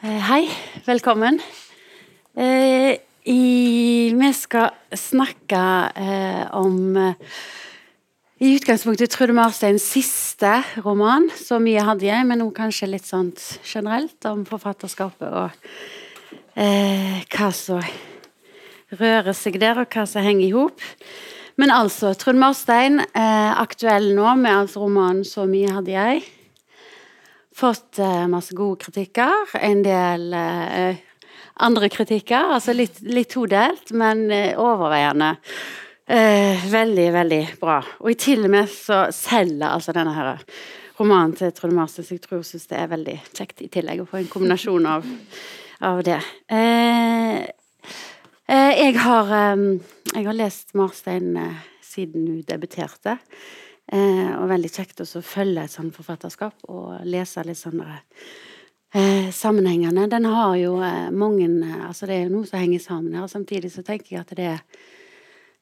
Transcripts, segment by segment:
Eh, hei, velkommen. Eh, i, vi skal snakke eh, om eh, i utgangspunktet Trude Marsteins siste roman, så mye hadde jeg, men også kanskje litt sånt generelt om forfatterskapet og eh, hva som rører seg der, og hva som henger i hop. Men altså, Trude Marstein, aktuell nå med altså romanen 'Så mye hadde jeg'. Fått eh, masse gode kritikker. En del eh, andre kritikker. Altså litt, litt todelt, men eh, overveiende eh, veldig, veldig bra. Og i til og med så selger altså denne her romanen til Trude Marstein, så jeg tror jeg syns det er veldig kjekt i tillegg å få en kombinasjon av, av det. Eh, eh, jeg har, jeg har lest Marstein siden hun debuterte. Eh, og veldig kjekt å følge et sånt forfatterskap og lese litt sånne eh, sammenhengene. Den har jo eh, mange altså Det er jo noe som henger sammen her. og Samtidig så tenker jeg at det er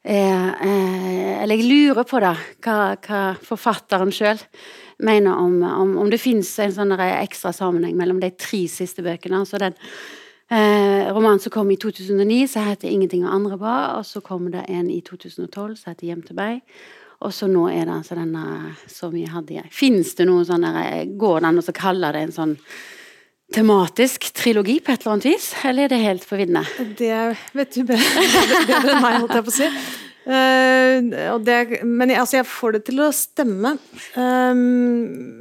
Eller jeg lurer på det, hva, hva forfatteren sjøl mener om, om, om det fins en sånn ekstra sammenheng mellom de tre siste bøkene. altså den Eh, romanen som kom i 2009, som heter 'Ingenting og andre bra'. Og så kom det en i 2012 som heter 'Hjem til meg'. Og så nå er det altså denne 'Så mye hadde jeg'. Fins det noe sånn Går det an å kalle det en sånn tematisk trilogi på et eller annet vis, eller er det helt på viddene? Det vet du bedre enn meg, holdt jeg på å si. Uh, det, men jeg, altså, jeg får det til å stemme. Um,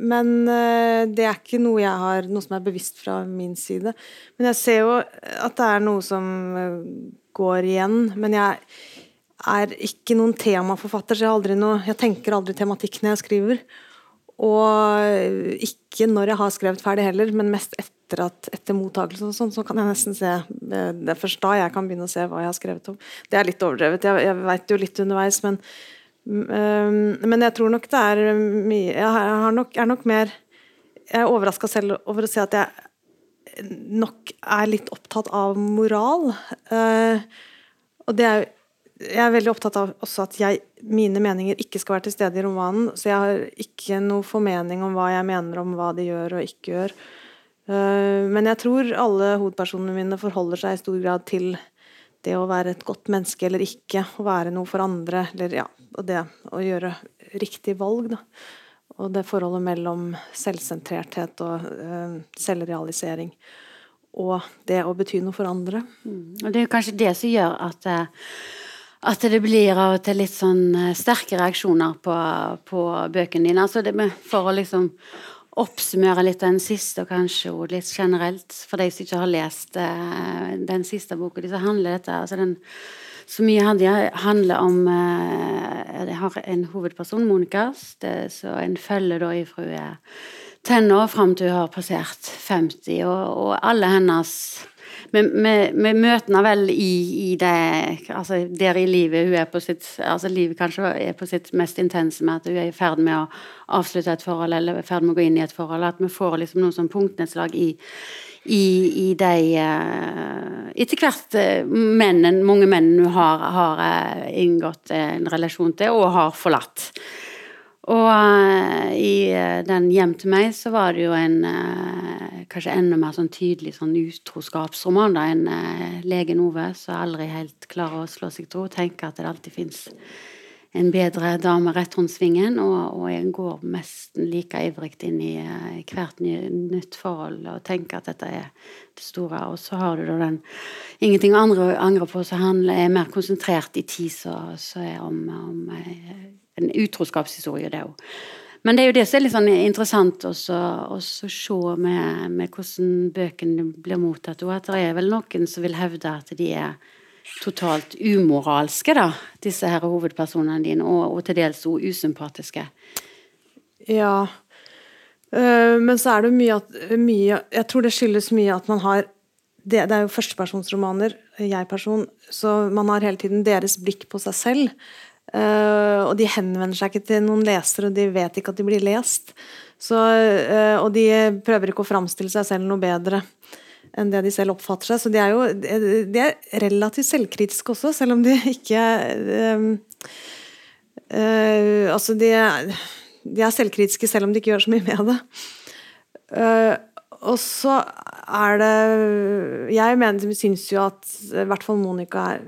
men uh, det er ikke noe jeg har Noe som er bevisst fra min side. Men jeg ser jo at det er noe som uh, går igjen. Men jeg er ikke noen temaforfatter, så jeg, aldri noe, jeg tenker aldri tematikk når jeg skriver. Og ikke når jeg har skrevet ferdig heller, men mest etter, at, etter mottakelse og sånn, så kan jeg nesten se Det er først da jeg kan begynne å se hva jeg har skrevet om. Det er litt overdrevet, jeg, jeg veit jo litt underveis, men um, Men jeg tror nok det er mye Jeg nok, er nok mer Jeg er overraska selv over å se at jeg nok er litt opptatt av moral. Uh, og det er jo jeg er veldig opptatt av også at jeg, mine meninger ikke skal være til stede i romanen. Så jeg har ikke noe formening om hva jeg mener om hva de gjør og ikke gjør. Uh, men jeg tror alle hovedpersonene mine forholder seg i stor grad til det å være et godt menneske eller ikke, å være noe for andre, eller ja, og det å gjøre riktig valg, da. Og det forholdet mellom selvsentrerthet og uh, selvrealisering og det å bety noe for andre. Mm. Og det er kanskje det som gjør at uh at det blir av og til litt sånn eh, sterke reaksjoner på, på bøkene dine. Altså det for å liksom oppsummere litt den siste, og kanskje litt generelt, for de som ikke har lest uh, den siste boka så handler dette altså den, Så mye handler om uh, Jeg har en hovedperson, Monica, så en følger da ifra hun er tenår fram til hun har passert 50, og, og alle hennes vi, vi, møter henne vel i, i, det altså Der i livet hun er på sitt altså livet kanskje er på sitt mest intense med at hun er i ferd med å avslutte et forhold eller i ferd med å gå inn i et forhold. At vi får liksom noen sånn punktnedslag i, i, i de uh, Etter hvert mennene, mange menn hun har, har uh, inngått en relasjon til og har forlatt. Og uh, i uh, den 'Hjem til meg' så var det jo en uh, kanskje enda mer sånn tydelig sånn utroskapsroman. da, En legen Ove som aldri helt klarer å slå seg tro, ro. Tenker at det alltid fins en bedre dame rett rundt svingen. Og, og jeg går nesten like ivrig inn i hvert ny, nytt forhold og tenker at dette er det store. Og så har du da den 'Ingenting å angre på' som er mer konsentrert i tid, så er om, om en utroskapshistorie, det òg. Men det er jo det som er litt sånn interessant å se med, med, hvordan bøkene blir mottatt. Og at det er vel noen som vil hevde at de er totalt umoralske, da, disse her hovedpersonene dine, og, og til dels òg usympatiske. Ja. Uh, men så er det mye at mye, Jeg tror det skyldes mye at man har det, det er jo førstepersonsromaner, jeg-person, så man har hele tiden deres blikk på seg selv. Uh, og de henvender seg ikke til noen lesere, og de vet ikke at de blir lest. Så, uh, og de prøver ikke å framstille seg selv noe bedre enn det de selv oppfatter seg. Så de er jo de er relativt selvkritiske også, selv om de ikke uh, Altså, de, de, er selvkritiske selv om de ikke gjør så mye med det. Og så er det Jeg mener, syns jo at i hvert fall Monica er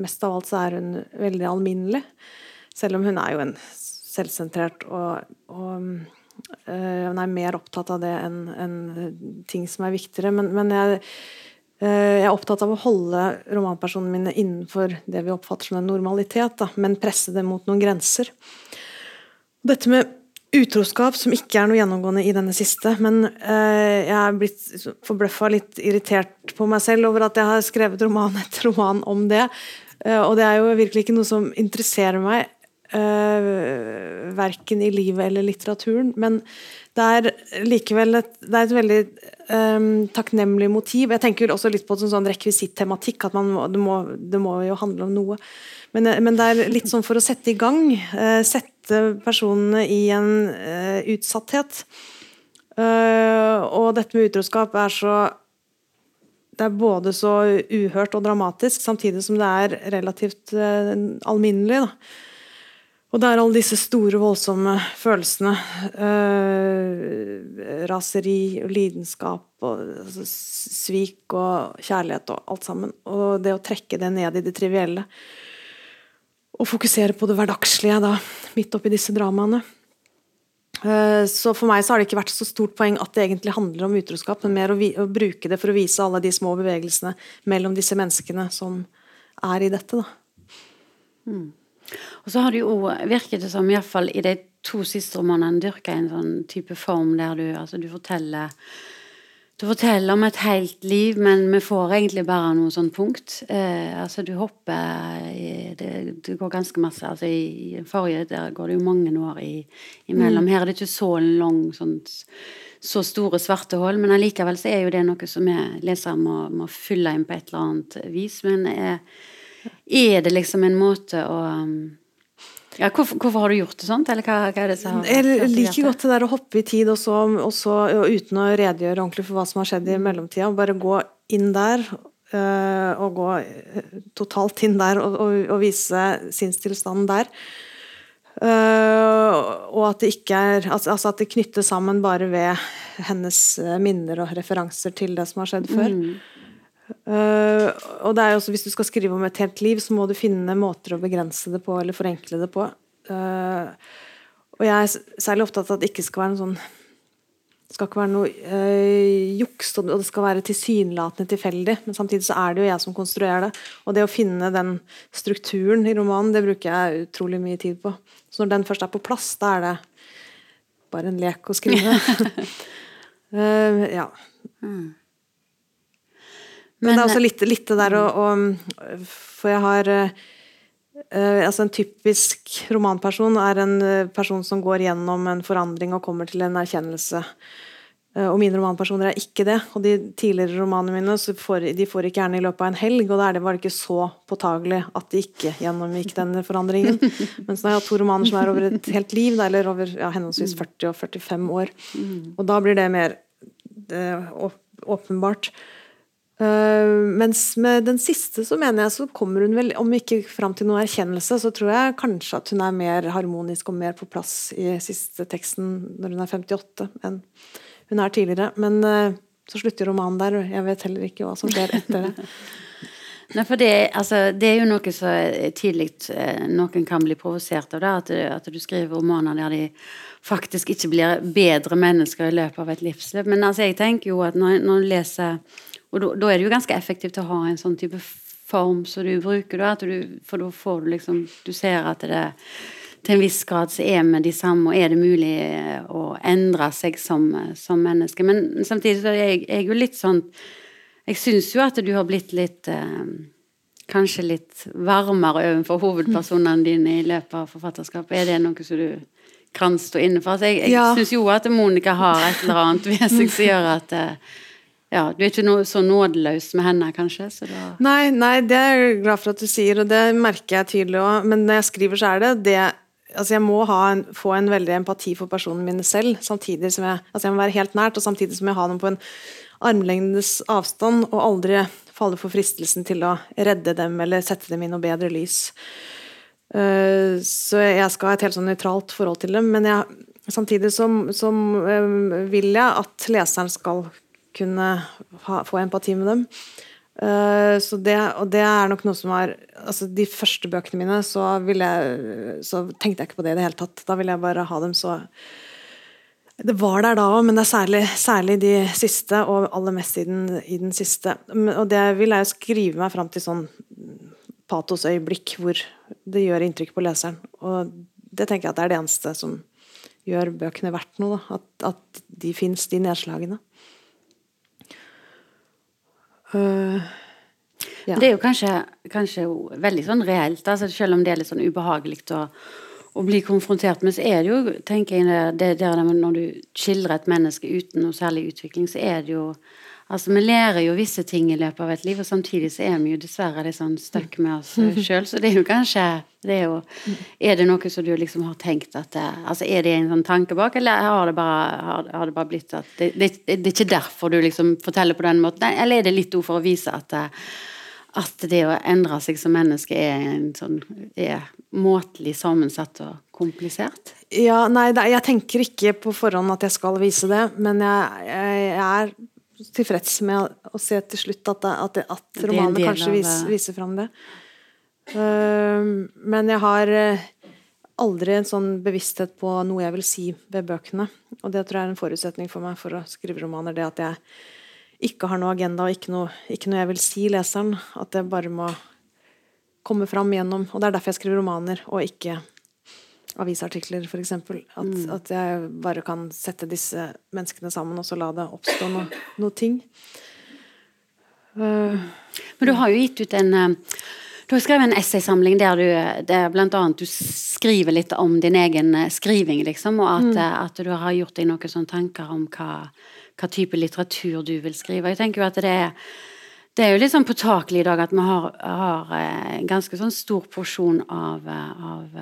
Mest av alt så er hun veldig alminnelig. Selv om hun er jo en selvsentrert og, og øh, hun er mer opptatt av det enn en ting som er viktigere. Men, men jeg, øh, jeg, er opptatt av å holde romanpersonene mine innenfor det vi oppfatter som en normalitet, da, men presse det mot noen grenser. Dette med utroskap, som ikke er noe gjennomgående i denne siste, men eh, jeg er blitt forbløffa litt irritert på meg selv over at jeg har skrevet roman etter roman om det. og det er jo virkelig ikke noe som interesserer meg Uh, verken i livet eller litteraturen. Men det er likevel et, er et veldig um, takknemlig motiv. Jeg tenker også litt på en sånn rekvisittematikk, at må, det, må, det, må, jo handle om noe. Men, eh, men, det er litt sånn for å sette i gang. Uh, sette personene i en uh, utsatthet. og dette med utroskap er så det er både så uhørt og dramatisk, samtidig som det er relativt alminnelig. da og det er alle disse store, voldsomme følelsene. Eh, raseri og lidenskap og altså, svik og kjærlighet og alt sammen. Og det å trekke det ned i det trivielle. Og fokusere på det hverdagslige da, midt oppi disse dramaene. Eh, så for meg så har det ikke vært så stort poeng at det egentlig handler om utroskap, men mer å, å bruke det for å vise alle de små bevegelsene mellom disse menneskene som er i dette. da. Mm. Og så har det jo, virket det som, iallfall i de to siste romanene, dyrka en sånn type form der du, altså du forteller du forteller om et helt liv, men vi får egentlig bare noe sånn punkt. Eh, altså Du hopper i, det, det, går ganske masse. altså I, i forrige der går det jo mange år i, imellom. Mm. Her er det ikke så lang, sånn, så store svarte hull, men allikevel så er jo det noe som vi lesere må, må, fylle inn på et eller annet vis. Men er, er det liksom en måte å um, ja, hvorfor, hvorfor, har du gjort det sånt, eller hva, hva er det som har Jeg liker godt det der å hoppe i tid, og, så, og, så, og uten å redegjøre ordentlig for hva som har skjedd i mellomtida. Bare gå inn der, øh, og gå øh, totalt inn der, og, og, vise sinnstilstanden der. Uh, og at det ikke er altså, altså at det knyttes sammen bare ved hennes minner og referanser til det som har skjedd før. Mm. Uh, og det er jo også, Hvis du skal skrive om et helt liv, så må du finne måter å begrense det på eller forenkle det på. Uh, og jeg er særlig opptatt av at det ikke skal være noe sånn det skal ikke være noe øh, juks, og det skal være tilsynelatende tilfeldig. Men samtidig så er det jo jeg som konstruerer det. Og det å finne den strukturen i romanen, det bruker jeg utrolig mye tid på. Så når den først er på plass, da er det bare en lek å skrive. uh, ja. Mm. Men, det er også litt, litt det der å, å, For jeg har uh, altså En typisk romanperson er en eh, person som går gjennom en forandring og kommer til en erkjennelse. Uh, og mine romanpersoner er ikke det. Og de tidligere romanene mine får, de får ikke gjerne i løpet av en helg, og da er det bare ikke så påtagelig at de ikke gjennomgikk den forandringen. Mens nå har jeg to romaner som er over et helt liv, eller over ja, henholdsvis 40 og 45 år. Mm. Og da blir det mer det, åpenbart. Uh, mens med den siste så mener jeg så kommer hun vel, om ikke fram til noen erkjennelse, så tror jeg kanskje at hun er mer harmonisk og mer på plass i siste teksten når hun er 58 enn hun er tidligere. Men uh, så slutter romanen der, og jeg vet heller ikke hva som skjer etter det. Nei, for det, altså, det, er jo noe så tidlig eh, noen kan bli provosert av, det, at, at, du skriver romaner der de faktisk ikke blir bedre mennesker i løpet av et livsløp. Men altså, jeg tenker jo at når, når du leser og da, er det jo ganske effektivt å ha en sånn type form som du bruker, da, du, for da får du liksom Du ser at det til en viss grad så er vi de samme, og er det mulig eh, å endre seg som, som menneske. Men samtidig så er jeg, jeg jo litt sånn Jeg syns jo at du har blitt litt eh, Kanskje litt varmere overfor hovedpersonene dine i løpet av forfatterskapet. Er det noe som du kan stå inne for? Altså, jeg jeg ja. syns jo at Monica har et eller annet ved seg som gjør at eh, ja, Du er ikke noe så nådeløs med henne, kanskje? Da... Nei, nei, det er jeg glad for at du sier, og det merker jeg tydelig òg. Men når jeg skriver, så er det det altså Jeg må en, få en veldig empati for personene mine selv. samtidig som jeg, altså jeg må være helt nært, og samtidig som jeg har dem på en armlengdes avstand, og aldri falle for fristelsen til å redde dem eller sette dem i noe bedre lys. Uh, så jeg skal ha et helt sånn nøytralt forhold til dem. Men jeg, samtidig som, så uh, vil jeg at leseren skal kunne ha, få empati med dem. Uh, så det, og det er nok noe som har altså De første bøkene mine, så, jeg, så tenkte jeg ikke på det i det hele tatt. Da ville jeg bare ha dem så Det var der da òg, men det er særlig, særlig, de siste, og aller mest i den, i den siste. Og det vil jeg jo skrive meg fram til sånn patosøyeblikk hvor det gjør inntrykk på leseren. Og det tenker jeg at det er det eneste som gjør bøkene verdt noe. Da. At, at de fins, de nedslagene. Uh, ja. Det er jo kanskje, kanskje veldig sånn reelt, altså, selv om det er litt sånn ubehagelig å, å, bli konfrontert med, så er det jo tenker jeg, det, det, Når du skildrer et menneske uten noe særlig utvikling, så er det jo Altså, Vi lærer jo visse ting i løpet av et liv, og samtidig så er vi jo dessverre litt sånn stuck med oss sjøl. Så det er jo kanskje det er, jo, er det noe som du liksom har tenkt at det, altså Er det en sånn tanke bak, eller har det bare, har, har det bare blitt at det, det, det, er ikke derfor du liksom forteller på den måten? Eller er det litt for å vise at det, at det å endre seg som menneske er, en sånn, er måtelig sammensatt og komplisert? Ja, nei, jeg tenker ikke på forhånd at jeg skal vise det, men jeg, jeg er tilfreds med å se til slutt at, at, at romanene kanskje viser, viser fram det. Uh, men jeg har uh, aldri en sånn bevissthet på noe jeg vil si ved bøkene. Og det tror jeg er en forutsetning for meg for å skrive romaner. Det at jeg ikke har noe agenda og ikke noe, ikke noe jeg vil si leseren. At det bare må komme fram gjennom Og det er derfor jeg skriver romaner, og ikke avisartikler, f.eks. At, mm. at jeg bare kan sette disse menneskene sammen og så la det oppstå noe, noe ting. Uh, Men du har jo gitt ut en uh, du har skrevet en essaysamling der du der blant annet du skriver litt om din egen uh, skriving, liksom, og at, mm. at, du har gjort deg noen sånne tanker om hva, hva, type litteratur du vil skrive. Jeg tenker jo at det er det er jo litt sånn påtakelig i dag at vi har, har en ganske sånn stor porsjon av, av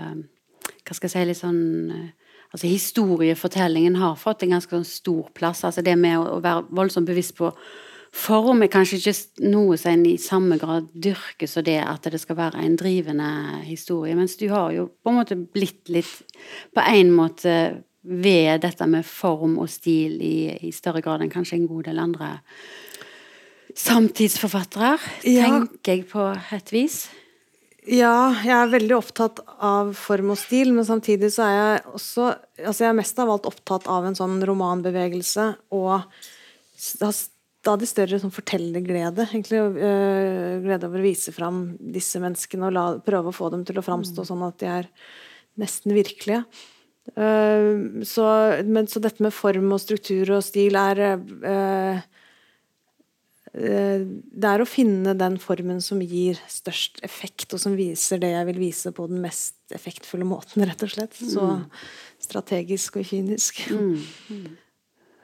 hva skal jeg si, litt sånn eh, altså Historiefortellingen har fått en ganske sånn stor plass. altså Det med å, være voldsomt bevisst på form er kanskje ikke noe som i samme grad dyrkes som det at det skal være en drivende historie. Mens du har jo på en måte blitt litt på en måte ved dette med form og stil i, i større grad enn kanskje en god del andre samtidsforfattere, ja. tenker jeg på et vis. Ja, jeg er veldig opptatt av form og stil, men samtidig så er jeg også altså Jeg er mest av alt opptatt av en sånn romanbevegelse og stadig større sånn fortellerglede. egentlig, øh, Glede over å vise fram disse menneskene og la, prøve å få dem til å framstå sånn at de er nesten virkelige. Uh, så, men, så dette med form og struktur og stil er uh, det er å finne den formen som gir størst effekt, og som viser det jeg vil vise på den mest effektfulle måten, rett og slett. Så mm. strategisk og kynisk. Mm.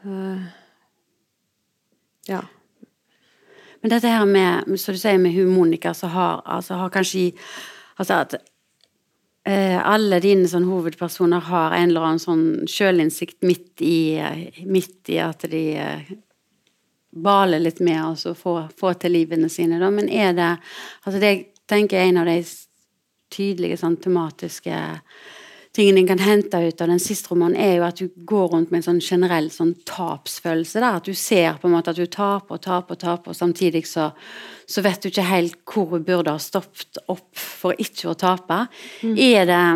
Uh, ja. Men dette her med så du sier med hun Monica, så har, altså, har kanskje altså at eh, alle dine sånn, hovedpersoner har en eller annen sånn sjølinnsikt midt i, midt i at de eh, bale litt med og få, få, til livene sine. Da. Men er det altså Det jeg er en av de tydelige sånn, tematiske tingene en kan hente ut av den siste romanen, er jo at du går rundt med en sånn generell sånn tapsfølelse. Der. At du ser på en måte at du taper og taper og taper, og samtidig så, så vet du ikke helt hvor du burde ha stoppet opp for ikke å tape. Mm. Er det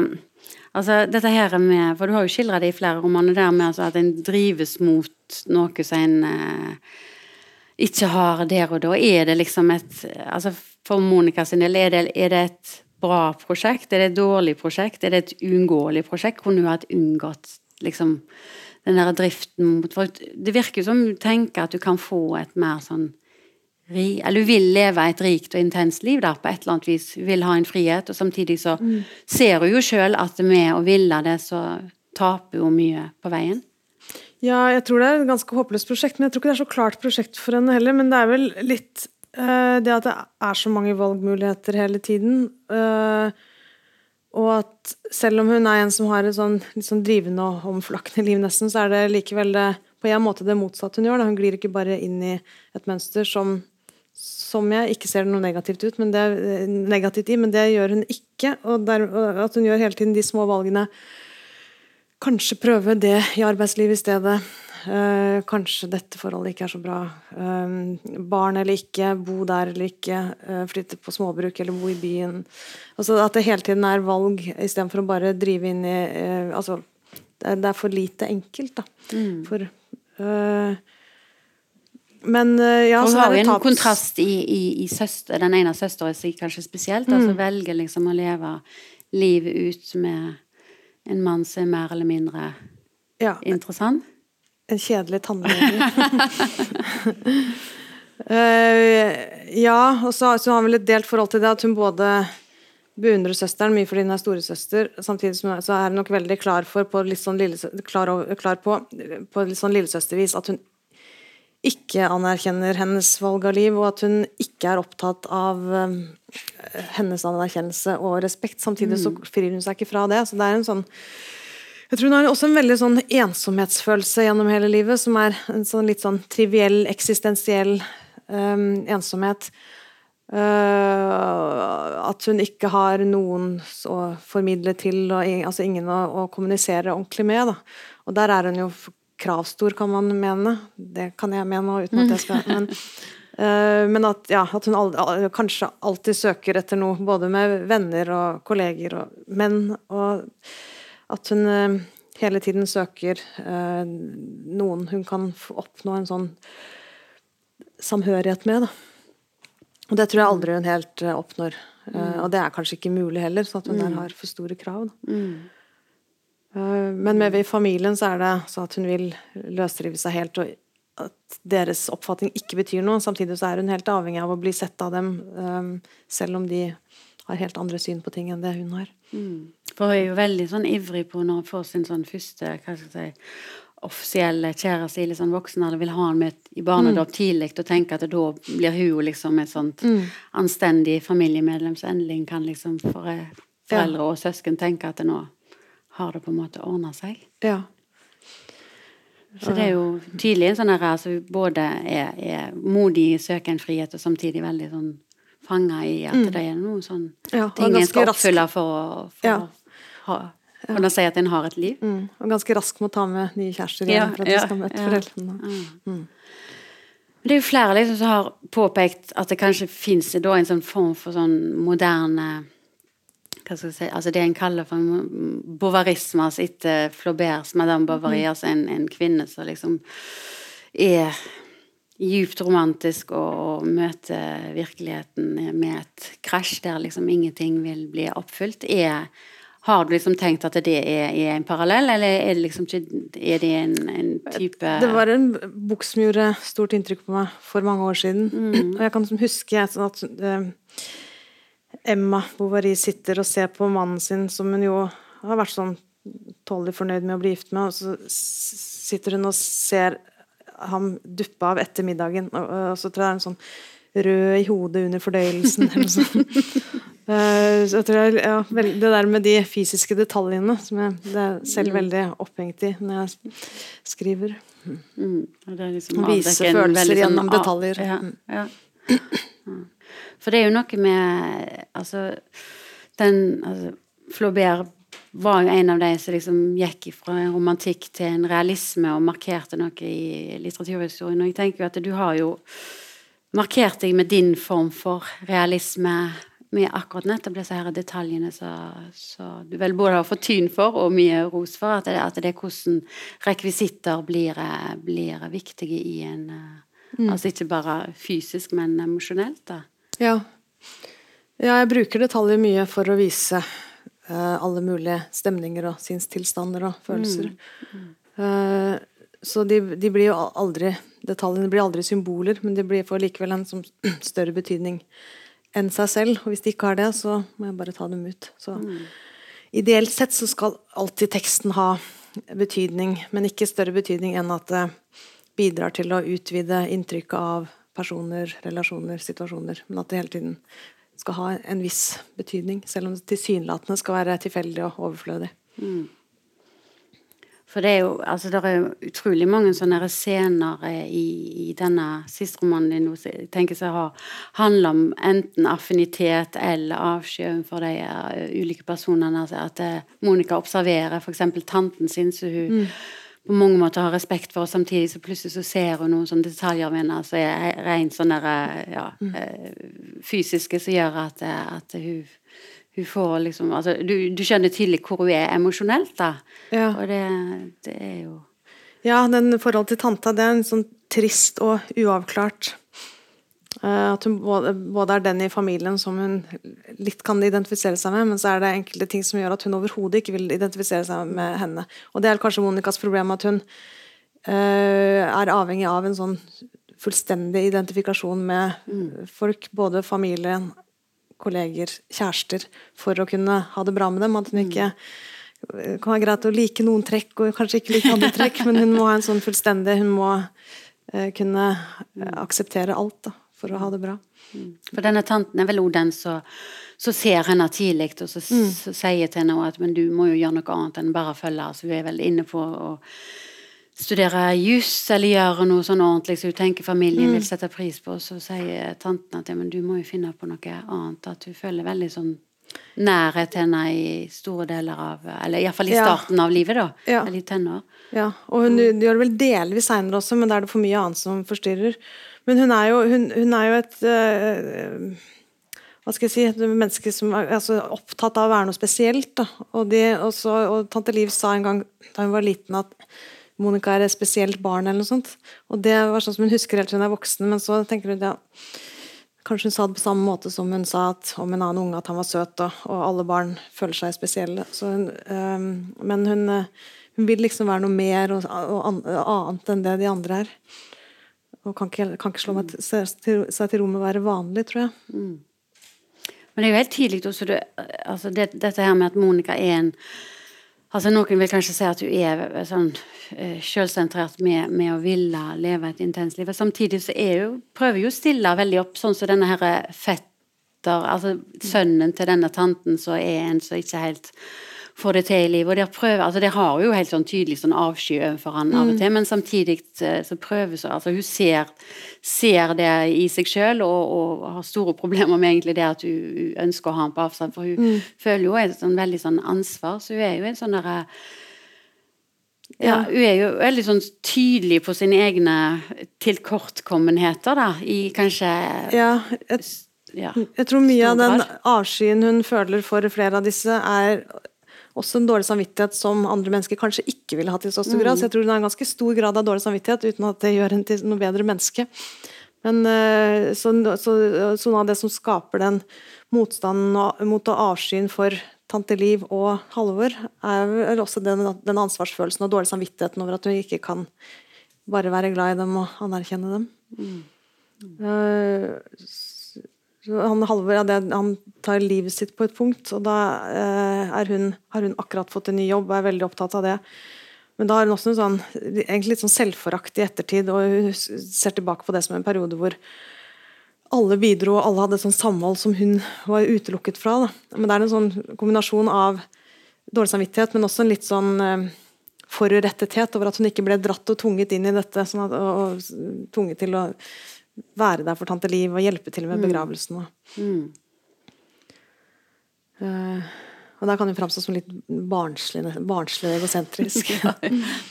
Altså, dette her med, for Du har jo skildra det i flere romaner, der med altså, at en drives mot noe som en eh, ikke har der og da? Er det liksom et altså For Monica sin del, er det, er det et bra prosjekt? Er det et dårlig prosjekt? Er det et uunngåelig prosjekt? Kunne hun hatt unngått liksom den der driften mot For det virker jo som du tenker at du kan få et mer sånn eller du vil leve et rikt og intenst liv der på et eller annet vis. Du vil ha en frihet, og samtidig så mm. ser hun jo sjøl at med å ville det, så taper hun mye på veien. Ja, jeg tror det er et ganske håpløst prosjekt, men jeg tror ikke det er så klart prosjekt for henne heller. Men det er vel litt uh, det at det er så mange valgmuligheter hele tiden. Uh, og at selv om hun er en som har et sånn, litt sånn drivende og omflakkende liv, nesten, så er det likevel det, på en måte det motsatte hun gjør. Da. Hun glir ikke bare inn i et mønster som, som jeg ikke ser noe negativt, ut, det, negativt i, men det gjør hun ikke. Og, der, at hun gjør hele tiden de små valgene kanskje prøve det i arbeidslivet i stedet. Eh, kanskje dette forholdet ikke er så bra. Eh, barn eller ikke, bo der eller ikke. Eh, flytte på småbruk eller bo i byen. Altså At det hele tiden er valg istedenfor å bare drive inn i eh, Altså, det er, det er for lite enkelt, da. Mm. For eh, Men eh, ja, Hun så har det en kontrast i, i, i søster, den ene søsteren sin kanskje spesielt, altså Mm. velger liksom å leve livet ut med en mann som er mer eller mindre Ja, interessant. En kjedelig tannlege. uh, ja, og så, så har hun vel et delt forhold til det at hun både beundrer søsteren mye fordi hun er storesøster, samtidig som så er hun nok veldig klar for på litt sånn lille, klar, over- klar på, på litt sånn lillesøstervis at hun ikke anerkjenner hennes valg av liv, og at hun ikke er opptatt av eh, hennes anerkjennelse og respekt. Samtidig så frir hun seg ikke fra det. Så det er en sånn jeg tror hun har også en veldig sånn ensomhetsfølelse gjennom hele livet, som er en sånn litt sånn triviell, eksistensiell um, ensomhet. Uh, at hun ikke har noen å formidle til, og altså ingen å, å kommunisere ordentlig med. Da. Og der er hun jo kravstor, kan man mene. Det kan jeg mene, uten at jeg skal Men, uh, men at, ja, at hun aldri, al- kanskje alltid søker etter noe, både med venner og kolleger og menn. og at hun uh, hele tiden søker uh, noen hun kan oppnå en sånn samhørighet med. Da. Og det tror jeg aldri hun helt oppnår. Eh, og det er kanskje ikke mulig heller, så at hun der har for store krav. Da. Eh, men med i familien så er det så at hun vil løsrive seg helt, og at deres oppfatning ikke betyr noe. Samtidig så er hun helt avhengig av å bli sett av dem, eh, selv om de har helt andre syn på ting enn det hun har. For hun er jo veldig sånn ivrig på når hun får sin sånn første hva skal jeg si, offisielle kjæreste i litt sånn voksen alder, vil ha han med i barnedåp tidlig og tenke at da blir hun liksom et sånt anstendig familiemedlem som endelig kan liksom for, foreldre og søsken tenke at det nå har det på en måte ordna seg. Ja. Så det er jo tydelig en sånn her som både er, er modig i søker en frihet, og samtidig veldig sånn fanga i at det er noe sånn Ja, ting en skal rask. oppfylle for for Ja. å ha, kunne si at en har et liv. Mm, og ganske raskt å ta med nye kjærester Ja, igjen for at de ja, skal møte ja. foreldrene. Men Det er jo flere liksom som har påpekt at det kanskje fins en sånn form for sånn moderne hva skal jeg si, altså Det en kaller for bovarisme, altså etter Flaubert, Madame Bovary, altså en, en kvinne som liksom er djupt romantisk og, og møter virkeligheten med et krasj der liksom ingenting vil bli oppfylt. Er, har du liksom tenkt at det er, er en parallell, eller er det liksom ikke Er det en, en type Det var en bok som gjorde stort inntrykk på meg for mange år siden. Og jeg kan liksom huske sånn at eh, Emma Bovary sitter og ser på mannen sin, som hun jo har vært sånn tålelig fornøyd med å bli gift med, og så sitter hun og ser ham duppe av etter middagen, og, så tror jeg det er en sånn rød i hodet under fordøyelsen, eller noe sånt. Eh, Så jeg tror jeg, ja, det der med de fysiske detaljene som jeg det er selv veldig opphengt i når jeg skriver. Mm, liksom Vise følelser veldig sånn gjennom detaljer. Ja, Mm. ja. For det er jo noe med Altså, den altså, Flaubert var jo en av de som liksom gikk fra romantikk til en realisme og markerte noe i litteraturhistorien. Og jeg tenker jo at du har jo markert deg med din form for realisme med akkurat nettopp disse her detaljene som du vel både har fått tyn for og mye ros for. At det, at det er hvordan rekvisitter blir, eh, blir viktige i en mm. Altså ikke bare fysisk, men emosjonelt, da. Ja. ja, jeg bruker detaljer mye for å vise uh, alle mulige stemninger og sinnstilstander og følelser. Eh, så de, de blir jo aldri Detaljene blir aldri symboler, men de blir får likevel en som, større betydning enn seg selv. Og hvis de ikke har det, så må jeg bare ta dem ut. Så ideelt sett så skal alltid teksten ha betydning, men ikke større betydning enn at det bidrar til å utvide inntrykket av personer, relasjoner, situasjoner. Men at det hele tiden skal ha en viss betydning, selv om det tilsynelatende skal være tilfeldig og overflødig. For det er jo altså det er utrolig mange sånne scener eh, i, i denne siste romanen din som jeg tenker seg har handler om enten affinitet eller avsky for de eh, ulike personene. Altså at eh, Monica observerer f.eks. tanten sin, så hun på mange måter har respekt for, og samtidig så plutselig så ser hun noen sånne detaljer ved henne som er rent sånne ja, mm. fysiske, som gjør at, at hun, hun får liksom altså, du, du, skjønner tidlig hvor hun er emosjonelt, da. Ja. Og det, det, er jo Ja, den forholdet til tanta, det er en sånn trist og uavklart Eh, at hun både, både, er den i familien som hun litt kan identifisere seg med, men så er det enkelte ting som gjør at hun overhodet ikke vil identifisere seg med henne. Og det er kanskje Monikas problem, at hun uh, er avhengig av en sånn fullstendig identifikasjon med mm. folk, både familie, kolleger, kjærester, for å kunne ha det bra med dem. At hun ikke kan være greit å like noen trekk og kanskje ikke like andre trekk, men hun må ha en sånn fullstendig Hun må uh, kunne akseptere alt. da for å ha det bra. Mm. For denne tanten er vel også den som ser henne tidlig, og så, mm. sier til henne at men du må jo gjøre noe annet enn bare følge. Så hun er vel inne på å studere juss eller gjøre noe sånn ordentlig så hun tenker familien mm. vil sette pris på. Så sier tanten at ja, men du må jo finne på noe annet. At hun føler veldig sånn nærhet til henne i store deler av Eller iallfall i starten ja. av livet, da. Ja. Eller i tenår. Ja, og hun mm. gjør det vel delvis seinere også, men da er det for mye annet som forstyrrer. Men hun er jo, hun, hun er jo et uh, hva skal jeg si, et menneske som er altså, opptatt av å være noe spesielt. Da. Og, de, også, og, tante Liv sa en gang da hun var liten at Monica er et spesielt barn, eller noe sånt. Og det var sånn som hun husker helt til hun er voksen, men så tenker hun ja, Kanskje hun sa det på samme måte som hun sa at, om en annen unge at han var søt, og, og alle barn føler seg spesielle. Hun, øh, men hun, hun, vil liksom være noe mer og, annet enn det de andre er. Og kan ikke, kan ikke slå meg til, seg til ro med å være vanlig, tror jeg. Mm. Men det er jo helt tidlig også du, altså det, dette her med at Monica er en altså Noen vil kanskje si at hun er sånn uh, selvsentrert med, med, å ville leve et intenst liv. Samtidig så er hun, prøver hun å stille veldig opp, sånn som denne her fetter Altså sønnen til denne tanten som er en som ikke helt får det til i livet. Og der prøver, altså det har jo helt sånn tydelig sånn avsky overfor han av og mm. til, men samtidig eh, så prøver så altså Hun ser, ser det i seg sjøl og, og, har store problemer med egentlig det at hun ønsker å ha han på avstand, for hun mm. føler jo et sånn veldig sånn ansvar. Så hun er jo en sånn derre ja, hun er jo veldig sånn tydelig på sine egne tilkortkommenheter, da, i kanskje Ja, jeg, ja, jeg tror mye av den avskyen hun føler for flere av disse, er også en dårlig samvittighet som andre mennesker kanskje ikke ville hatt i så stor grad. Mm. Så jeg tror hun har en ganske stor grad av dårlig samvittighet uten at det gjør henne til noe bedre menneske. Men eh, så, så, så, noe av det som skaper den motstanden mot å avskyen for tante Liv og Halvor, er vel også den, den ansvarsfølelsen og dårlig samvittigheten over at hun ikke kan bare være glad i dem og anerkjenne dem. Mm. Uh, han Halvor han tar livet sitt på et punkt, og da eh, hun, har hun akkurat fått en ny jobb og er veldig opptatt av det. Men da har hun også en sånn, egentlig litt sånn selvforakt i ettertid, og hun ser tilbake på det som en periode hvor alle bidro, og alle hadde et sånt samhold som hun var utelukket fra. Da. Men det er en sånn kombinasjon av dårlig samvittighet, men også en litt sånn eh, forurettethet over at hun ikke ble dratt og tvunget inn i dette, sånn at, og, og tvunget til å være der for tante Liv og hjelpe til med mm. begravelsen. Mm. Uh, og der kan hun framstå som litt barnslig, barnslig egosentrisk. ja,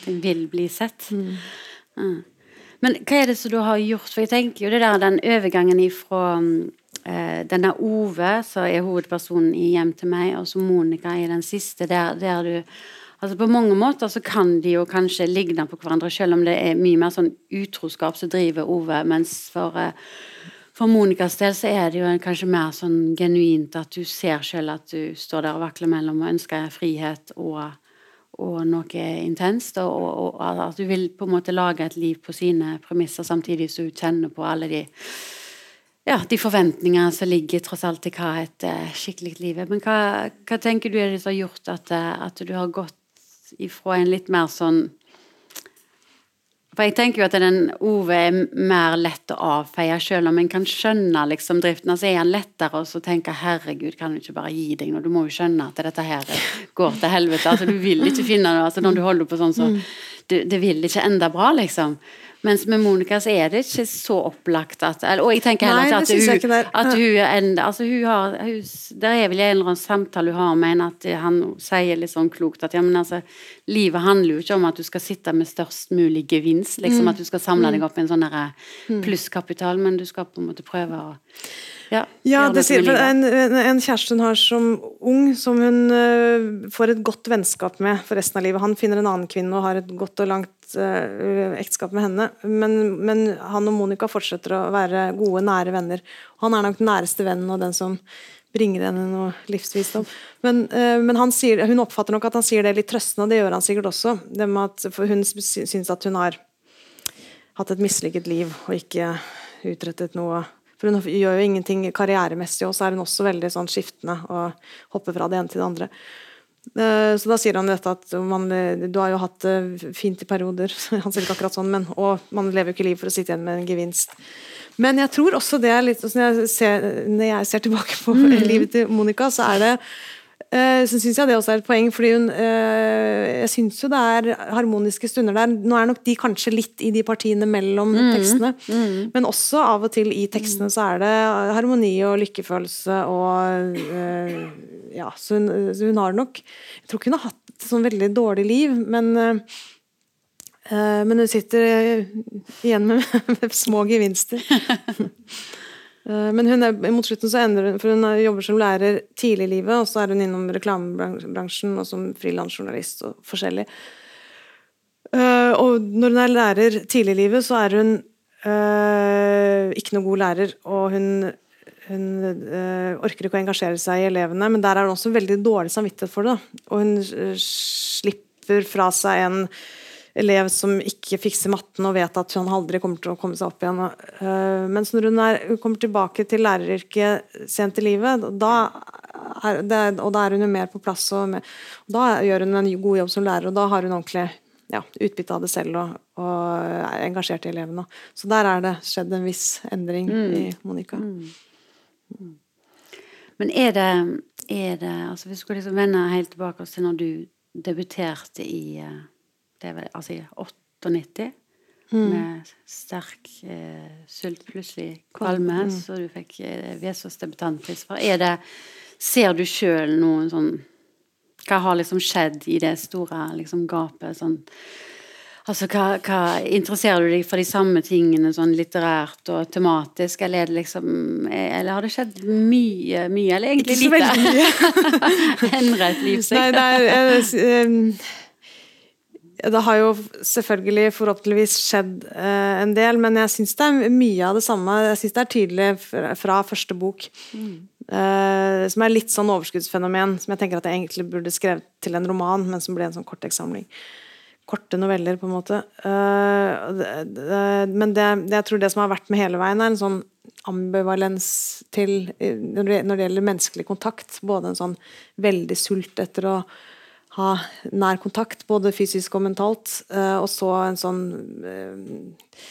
den vil bli sett. Mm. Uh. Men hva er det som du har gjort? For jeg tenker jo det der den overgangen ifra uh, denne Ove, som er hovedpersonen i Hjem til meg, og så Monica i den siste, der, der du Altså På mange måter så kan de jo kanskje ligne på hverandre, selv om det er mye mer sånn utroskap som driver Ove. Mens for, eh, for Monicas del så er det jo kanskje mer sånn genuint at du ser selv at du står der og vakler mellom og ønsker frihet og, og noe intenst. Og, og, og, at du vil på en måte lage et liv på sine premisser, samtidig som du kjenner på alle de ja, de forventningene som ligger tross alt i hva et uh, skikkelig liv er. Men hva, hva, tenker du er det som har gjort at, uh, at du har gått ifra en litt mer sånn For jeg tenker jo at den Ove er mer lett å avfeie, selv om en kan skjønne liksom driften. Altså er han lettere å tenke 'herregud, kan du ikke bare gi deg nå'? Du må jo skjønne at dette her går til helvete. altså Du vil ikke finne noe altså Når du holder på sånn, så det, Det vil ikke ende bra, liksom. Mens med Monica så er det ikke så opplagt at Og jeg tenker heller Nei, ikke at hun, at hun en, altså hun har hun, Der er vel en eller annen samtale hun har med en at han sier litt sånn klokt at ja, men altså Livet handler jo ikke om at du skal sitte med størst mulig gevinst, liksom Mm. at du skal samle deg opp en sånn derre plusskapital, men du skal på en måte prøve å ja, Ja, det sier med en, en kjæreste hun har som ung, som hun uh, får et godt vennskap med for resten av livet. Han finner en annen kvinne og har et godt og langt øh, ekteskap med henne. Men, men han og Monica fortsetter å være gode, nære venner. Han er nok den næreste vennen og den som bringer henne noe livsvisdom. Men, øh, men sier, hun oppfatter nok at han sier det litt trøstende, og det gjør han sikkert også. At, for hun sy- syns at hun har hatt et mislykket liv og ikke utrettet noe. For hun gjør jo ingenting karrieremessig, og så er hun også veldig sånn skiftende og hopper fra det ene til det andre. Eh, Så da sier han dette at man, du har jo hatt det fint i perioder, han sier ikke akkurat sånn, men, og man lever jo ikke liv for å sitte igjen med en gevinst. Men jeg tror også det er litt sånn når jeg ser, når jeg ser tilbake på livet til Monica, så er det eh, så syns jeg det også er et poeng, fordi hun eh, Jeg syns jo det er harmoniske stunder der. Nå er nok de kanskje litt i de partiene mellom tekstene, men også av og til i tekstene så er det harmoni og lykkefølelse og eh, Ja, så hun, så hun har nok Jeg tror ikke hun har hatt et sånn veldig dårlig liv, men eh, eh, men hun sitter eh, igjen med, med små gevinster. Eh, Men hun er, mot slutten så endrer hun, for hun er- jobber som lærer tidlig i livet, og så er hun innom reklamebransjen og som frilansjournalist og forskjellig. Eh, og når hun er lærer tidlig i livet, så er hun eh, ikke noe god lærer, og hun, hun orker ikke å engasjere seg i elevene, men der er hun også veldig dårlig samvittighet for det. Og hun slipper fra seg en elev som ikke fikser matten og vet at hun aldri kommer til å komme seg opp igjen. Men mens når hun, er, hun kommer tilbake til læreryrket sent i livet, da er, det, og da er hun jo mer på plass, og, med, og da gjør hun en god jobb som lærer, og da har hun ordentlig ja, utbytte av det selv og, og er engasjert i elevene. Så der er det skjedd en viss endring i Monica. Men er det, er det altså Hvis vi skulle liksom vende helt tilbake til når du debuterte i eh, det er vel, altså i 98 med sterk eh, sult, plutselig kvalme, så du fikk eh, Vesaas debutantpris for. Er det Ser du sjøl noen sånn Hva har liksom skjedd i det store liksom gapet? sånn Altså, hva, hva Interesserer du deg for de samme tingene sånn litterært og tematisk, eller er det liksom Eller har det skjedd mye, mye, eller egentlig lite? Ikke så veldig mye. Endret et liv seg? Nei, nei, eh, s- em, Det har jo selvfølgelig forhåpentligvis skjedd eh, en del, men jeg syns det er mye av det samme. Jeg syns det er tydelig fra, første bok. Eh, som er litt sånn overskuddsfenomen, som jeg tenker at jeg egentlig burde skrevet til en roman, men som ble en sånn korteksamling. Korte noveller, på en måte. Eh, det, det, men det, jeg tror det som har vært med hele veien, er en sånn ambivalens til når det gjelder menneskelig kontakt. Både en sånn veldig sult etter å ha nær kontakt, både fysisk og mentalt, eh, og så en sånn eh,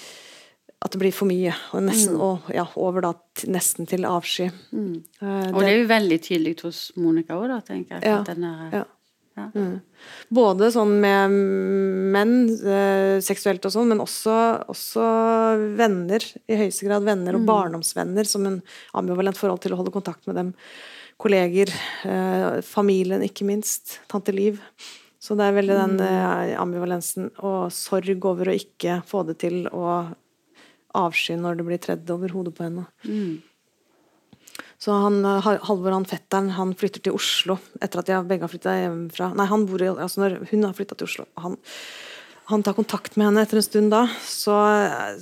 At det blir for mye, og, nesten, og ja, over da nesten til avsky. Eh, Og det er jo veldig tydelig hos Monica òg, tenker jeg. Ja, ja. ja. Mm. Både sånn med menn, eh, seksuelt og sånn, men også, også venner. I høyeste grad venner og barndomsvenner som en ambivalent forhold til å holde kontakt med dem. Kolleger, eh, familien ikke minst. Tante Liv. Så det er veldig den eh, ambivalensen og sorg over å ikke få det til, og avsky når det blir tredd over hodet på henne. Så han, eh, Halvor, han fetteren, han flytter til Oslo etter at de begge har flytta hjemmefra. Nei, han bor i, altså når hun har flytta til Oslo. Han, han tar kontakt med henne etter en stund da. Så,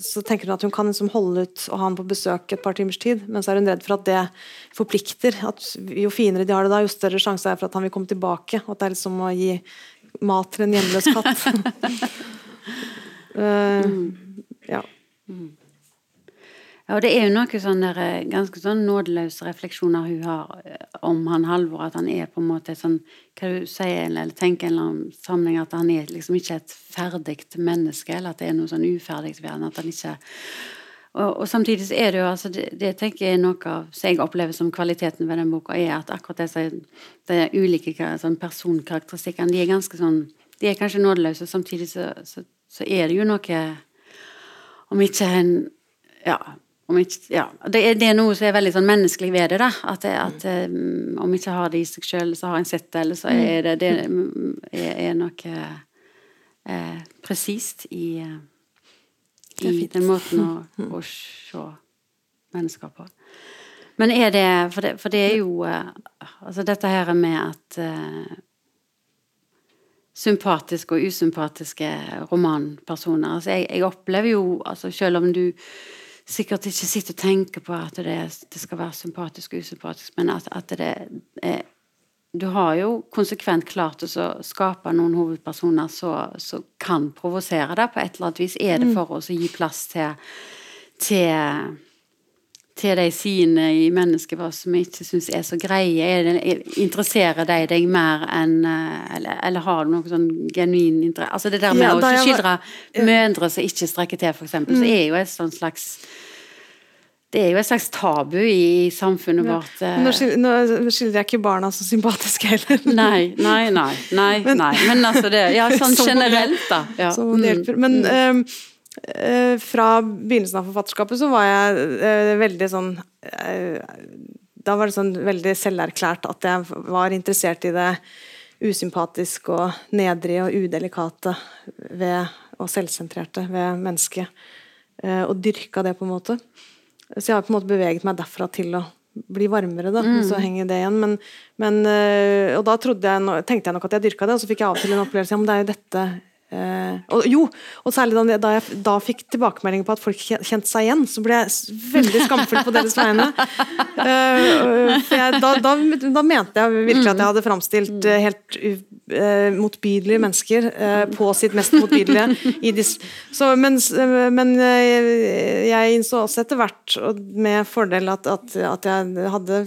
så tenker hun at hun kan liksom holde ut og ha han på besøk et par timers tid. Men så er hun redd for at det forplikter. At jo finere de har det da, jo større sjanse er for at han vil komme tilbake. At det er liksom å gi mat til en hjemløs katt. Eh, ja. Ja, og det er jo noe sånn der, eh, ganske sånn nådeløse refleksjoner hun har eh, om han Halvor, at han er på en måte sånn Hva du sier, eller tenker en eller annen sammenheng, at han er liksom ikke et ferdig menneske, eller at det er noe sånn uferdig ved han, at han ikke og, og samtidig så er det jo altså det, det tenker jeg er noe av som jeg opplever som kvaliteten ved den boka, er at akkurat disse de ulike sånn personkarakteristikkene, de er ganske sånn De er kanskje nådeløse, samtidig så, så, så er det jo noe om ikke en Ja. Ikke, ja. Det, er, det er noe som er veldig sånn menneskelig ved det. da, At, det, at um, om ikke har det i seg sjøl, så har en sett det, eller så er det Det er, er noe eh, presist i, i den måten å, å se mennesker på. Men er det For det, for det er jo Altså dette her med at uh, sympatiske og usympatiske romanpersoner altså jeg, jeg, opplever jo altså Selv om du sikkert ikke sitter og tenker på at det, det skal være sympatisk og usympatisk, men at, at det er du har jo konsekvent klart å skape noen hovedpersoner som kan provosere deg på et eller annet vis. Er det mm. for oss å gi plass til, til, til de sine i mennesket vårt som vi ikke syns er så greie? Er det, interesserer de deg mer enn eh, eller, eller, har du noe sånn genuin interesse Altså det der med ja, å skildre mødre som ikke strekker til, f.eks., mm. så er jo et sånn slags det er jo et slags tabu i samfunnet ja. vårt. Nå, skildrer jeg ikke barna så sympatiske heller. Nei, nei, nei. nei, men, nei. men altså det Ja, sånn generelt, da. Ja. Hjelper. Men mm. Uh, fra begynnelsen av forfatterskapet så var jeg uh, veldig sånn uh, Da var det sånn veldig selverklært at jeg var interessert i det usympatiske og nedrige og udelikate ved, og selvsentrerte ved mennesket. og dyrka det, på en måte. Så jeg har på en måte beveget meg derfra til å bli varmere, da. Mm. Så henger det igjen. Men, men, og da jeg, tenkte jeg nok at jeg dyrka det, og så fikk jeg av og til en opplevelse om det er jo dette Uh, og, jo, og særlig da, da jeg da fikk tilbakemelding på at folk kjente seg igjen, så ble jeg veldig skamfull på deres vegne. Uh, jeg, da, da, da, mente jeg virkelig at jeg hadde framstilt uh, helt motbydelige mennesker på sitt mest motbydelige. Så, men, men jeg innså også etter hvert, og med fordel, at, at, at jeg hadde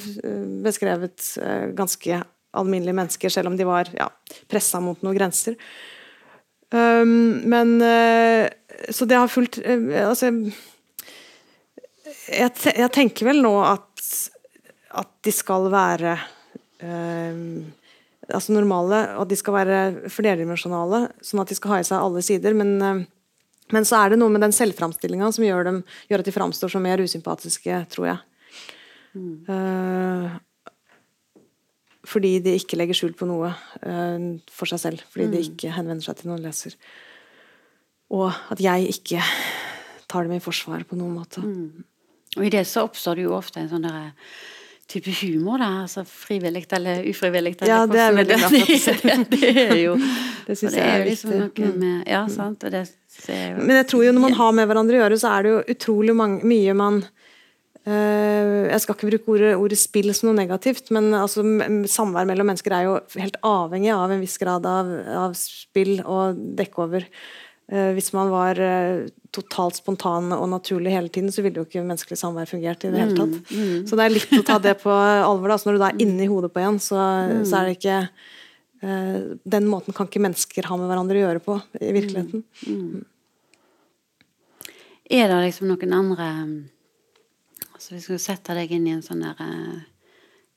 beskrevet ganske alminnelige mennesker, selv om de var ja, pressa mot noen grenser. Um, men uh, Så det har fulgt uh, Altså jeg, jeg, tenker vel nå at, at de skal være uh, altså normale, og de skal være flerdimensjonale, sånn at de skal ha i seg alle sider. Men, men så er det noe med den selvframstillinga som gjør, dem, gjør, at de framstår som mer usympatiske, tror jeg. Mm fordi de ikke legger skjul på noe uh, for seg selv. Fordi mm. de ikke henvender seg til noen leser. Og at jeg ikke tar dem i forsvar på noen måte. Mm. Og i det så oppstår det jo ofte en sånn derre type humor, da. Altså frivillig eller ufrivillig. ja, det er veldig bra. det, det er jo Det syns jeg er, er liksom noe mm. med Ja, sant. Og det er jo Men jeg tror jo når man har med hverandre å gjøre, så er det jo utrolig mange, mye man Eh, jeg skal ikke bruke ordet, ordet, spill som noe negativt, men altså, samvær mellom mennesker er jo helt avhengig av en viss grad av, av spill og dekkover. Eh, hvis man var eh, totalt spontan og naturlig hele tiden, så ville jo ikke menneskelig samvær fungert i det hele tatt. Mm, mm. Så det er litt å ta det på alvor. Da. Så når du da er inni hodet på en, så, mm. så er det ikke Den måten kan ikke mennesker ha med hverandre å gjøre på i virkeligheten. Mm. mm. Er det liksom noen andre så hvis du setter deg inn i en sånn der uh,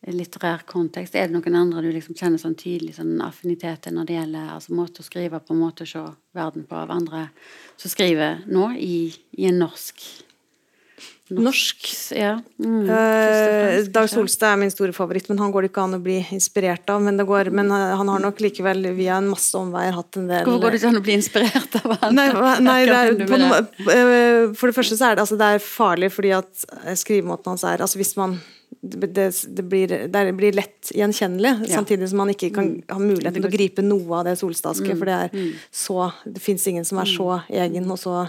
litterær kontekst, er det noen andre du liksom kjenner sånn tydelig sånn affinitet når det gjelder altså måte å skrive på, måte å se verden på av andre som skriver nå i, i en norsk Norsk. Ja. Mm, eh, Dag Solstad er min store favoritt, men han går det ikke an å bli inspirert av. Men, går, men han har nok likevel via en masse omveier hatt en del Hvorfor går det ikke an å bli inspirert av han? Nei, nei det er, noe, uh, for det første så er det, altså, det er farlig fordi at skrivemåten hans er altså Hvis man det, det, blir, det, blir, lett gjenkjennelig, ja. samtidig som man ikke kan mm. ha muligheten til å gripe noe av det solstadske. Mm. For det er mm. så Det fins ingen som er så egen og så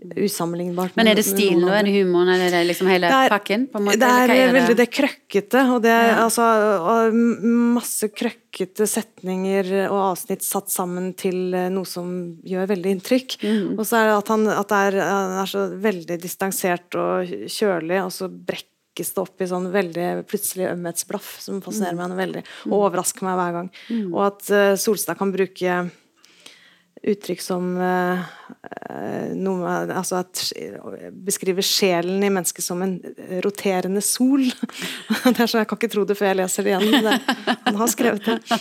usammenlignbart. Men er det stilen og er det humoren, er det liksom hele det er, pakken? Måte, det er, er veldig det krøkkete, og det er ja. altså og masse krøkkete setninger og avsnitt satt sammen til eh, noe som gjør veldig inntrykk. Mm. Og så er det at han, at det er, han er så veldig distansert og kjølig, og så brekkes det opp i sånn veldig plutselig ømhetsblaff som fascinerer mm. meg veldig, og overrasker meg hver gang. Mm. Og at uh, Solstad kan bruke uttrykk som uh, noe Altså at beskriver sjelen i mennesket som en roterende sol. det er sånn, Jeg kan ikke tro det før jeg leser det igjen. Det, han har skrevet det.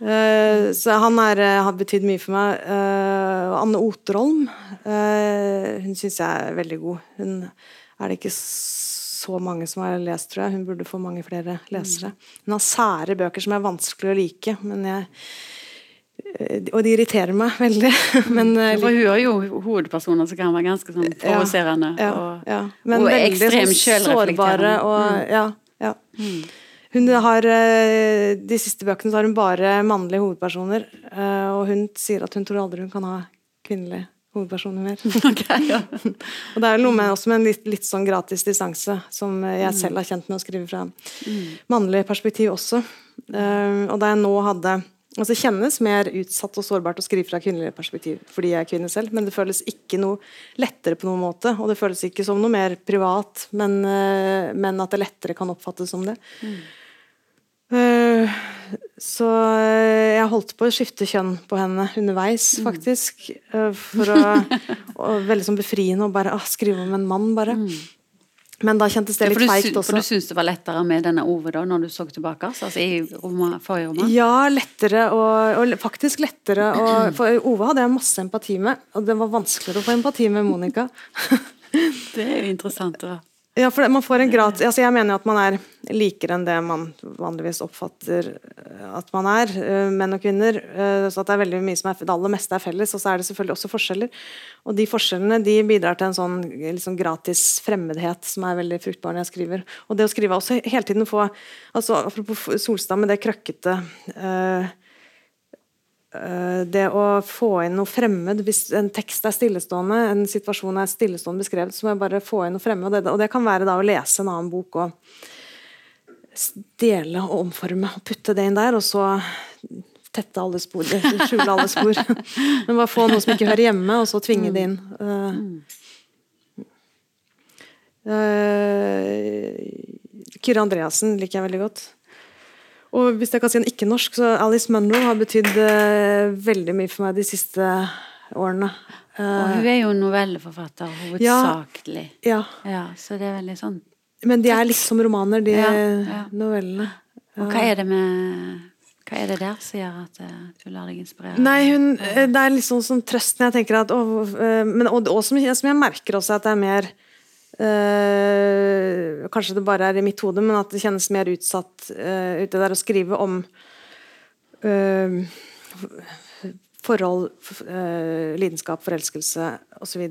Uh, så han er, eh, har betydd mye for meg. Uh, Anne Oterholm, hun syns jeg er veldig god. Hun er det ikke så mange som har lest, tror jeg. Hun burde få mange flere lesere. Hun har sære bøker som er vanskelig å like, men jeg og de irriterer meg veldig. Men, eh, For hun har jo hovedpersoner som kan være ganske sånn provoserende. ja, og, ja. Men og veldig sånn sårbare og ja, ja. Hun har eh, De siste bøkene så har hun bare mannlige hovedpersoner, eh, og hun sier at hun tror aldri hun kan ha kvinnelige hovedpersoner mer. Okay, ja. og det er noe med, også med en litt, litt sånn gratis distanse, som jeg selv har kjent med å skrive fra mannlig perspektiv også. Eh, og da jeg nå hadde Altså kjennes mer utsatt og sårbart å skrive fra kvinnelig perspektiv fordi jeg er kvinne selv, men det føles ikke noe lettere på noen måte. Og det føles ikke som noe mer privat, men, eh, men at det lettere kan oppfattes som det. Eh, så eh, jeg holdt på å skifte kjønn på henne underveis, faktisk. eh, For å, og Veldig sånn befriende å bare ah, skrive om en mann, bare. Men da kjentes det litt ja, feigt også. for du syns det var lettere med denne Ove da, når du så tilbake? Altså i Roma, forrige roman? Ja, lettere og, og faktisk lettere Og, For Ove hadde jeg masse empati med, og det var vanskeligere å få empati med Monica. Det er jo interessant. Da. Ja, for man får en gratis altså Jeg mener at man er likere enn det man vanligvis oppfatter eh, at man er, eh, menn og kvinner. eh, Så at det er veldig mye som er Det aller meste er felles, og så er det selvfølgelig også forskjeller. Og de forskjellene de bidrar til en sånn liksom gratis fremmedhet som er veldig fruktbar når jeg skriver. Og det å skrive også hele tiden få altså Apropos Solstad med det krøkkete Eh, det å få inn noe fremmed Hvis en tekst er stillestående, en situasjon er stillestående beskrevet, så må jeg bare få inn noe fremmed. Og det, og det kan være da å lese en annen bok og dele og omforme og putte det inn der, og så tette alle spor, skjule alle spor. Men bare få noe som ikke hører hjemme, og så tvinge det inn. Uh, eh, Kyrre Andreassen liker jeg veldig godt. Og hvis jeg kan si en ikke-norsk, så Alice Munro har betydd uh, veldig mye for meg de siste årene. Og Eh, hun er jo novelleforfatter hovedsakelig. ja, Ja, så det er veldig sånn men de er litt som romaner, de Ja, ja. novellene. Og hva er det med Hva er det der som gjør at eh, du lar deg inspirere? Nei, hun, eh, det er litt sånn som trøst jeg tenker at men, Og, og som, som jeg merker også at det er mer eh, Kanskje det bare er i mitt hode, men at det kjennes mer utsatt uh, ute der å skrive om uh, forhold, lidenskap, forelskelse osv.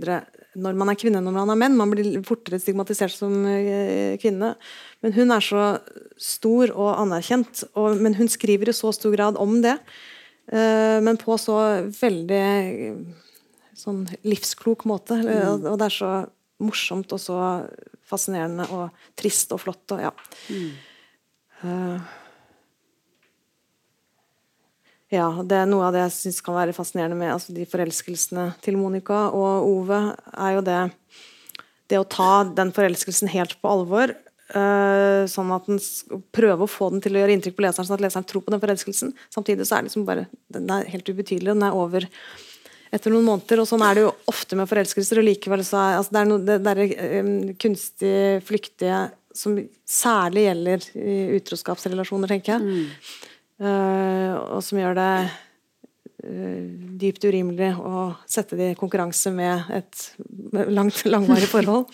når man er kvinne når man er menn. Man blir fortere stigmatisert som kvinne. Men hun er så stor og anerkjent, og, men hun skriver i så stor grad om det. men på så veldig sånn livsklok måte. Mm. Og, og det er så morsomt og så fascinerende og trist og flott og ja. Eh, ja, det er noe av det jeg syns kan være fascinerende med altså de forelskelsene til Monica og Ove, er jo det det å ta den forelskelsen helt på alvor. Uh, sånn at den prøve å få den til å gjøre inntrykk på leseren, sånn at leseren tror på den forelskelsen. Samtidig så er det liksom bare den er helt ubetydelig, og den er over etter noen måneder. Og sånn er det jo ofte med forelskelser. og likevel så er altså det er noe det, er, eh, kunstig flyktige som særlig gjelder i utroskapsrelasjoner, tenker jeg. Eh, og som gjør det uh, dypt urimelig å sette det i konkurranse med et langt, langvarig forhold.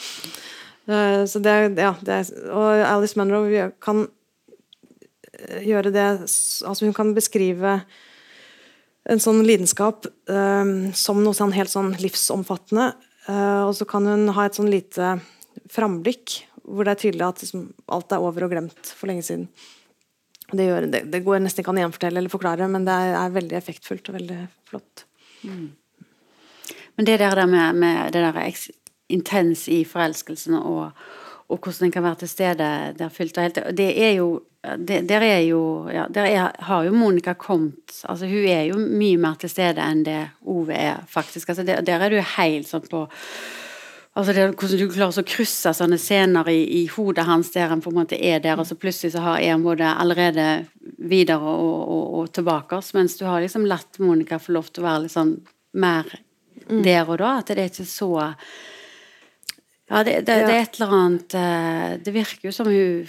uh, så det, ja, det og Alice Munro kan gjøre det Altså, hun kan beskrive en sånn lidenskap eh, som noe sånn helt sånn livsomfattende. eh, og så kan hun ha et sånn lite framblikk hvor det er tydelig at liksom, alt er over og glemt for lenge siden. Det, gjør, det, det går nesten ikke an å gjenfortelle eller forklare, men det er, er veldig effektfullt og veldig flott. Men det der med, med det der intens i forelskelsen og, og hvordan den kan være til stede der fylt og helt Det er jo det, Der er jo ja, Der er, har jo Monica kommet Altså hun er jo mye mer til stede enn det Ove er, faktisk. Altså der, der er du helt sånn på Altså det, Hvordan du klarer å krysse sånne scener i, i hodet hans der han på en måte er der, og så plutselig så har han både allerede videre og, og, og tilbake, mens du har liksom latt Monica få lov til å være litt sånn mer der og da. At det er ikke så Ja, det, det, det er et eller annet eh, Det virker jo som hun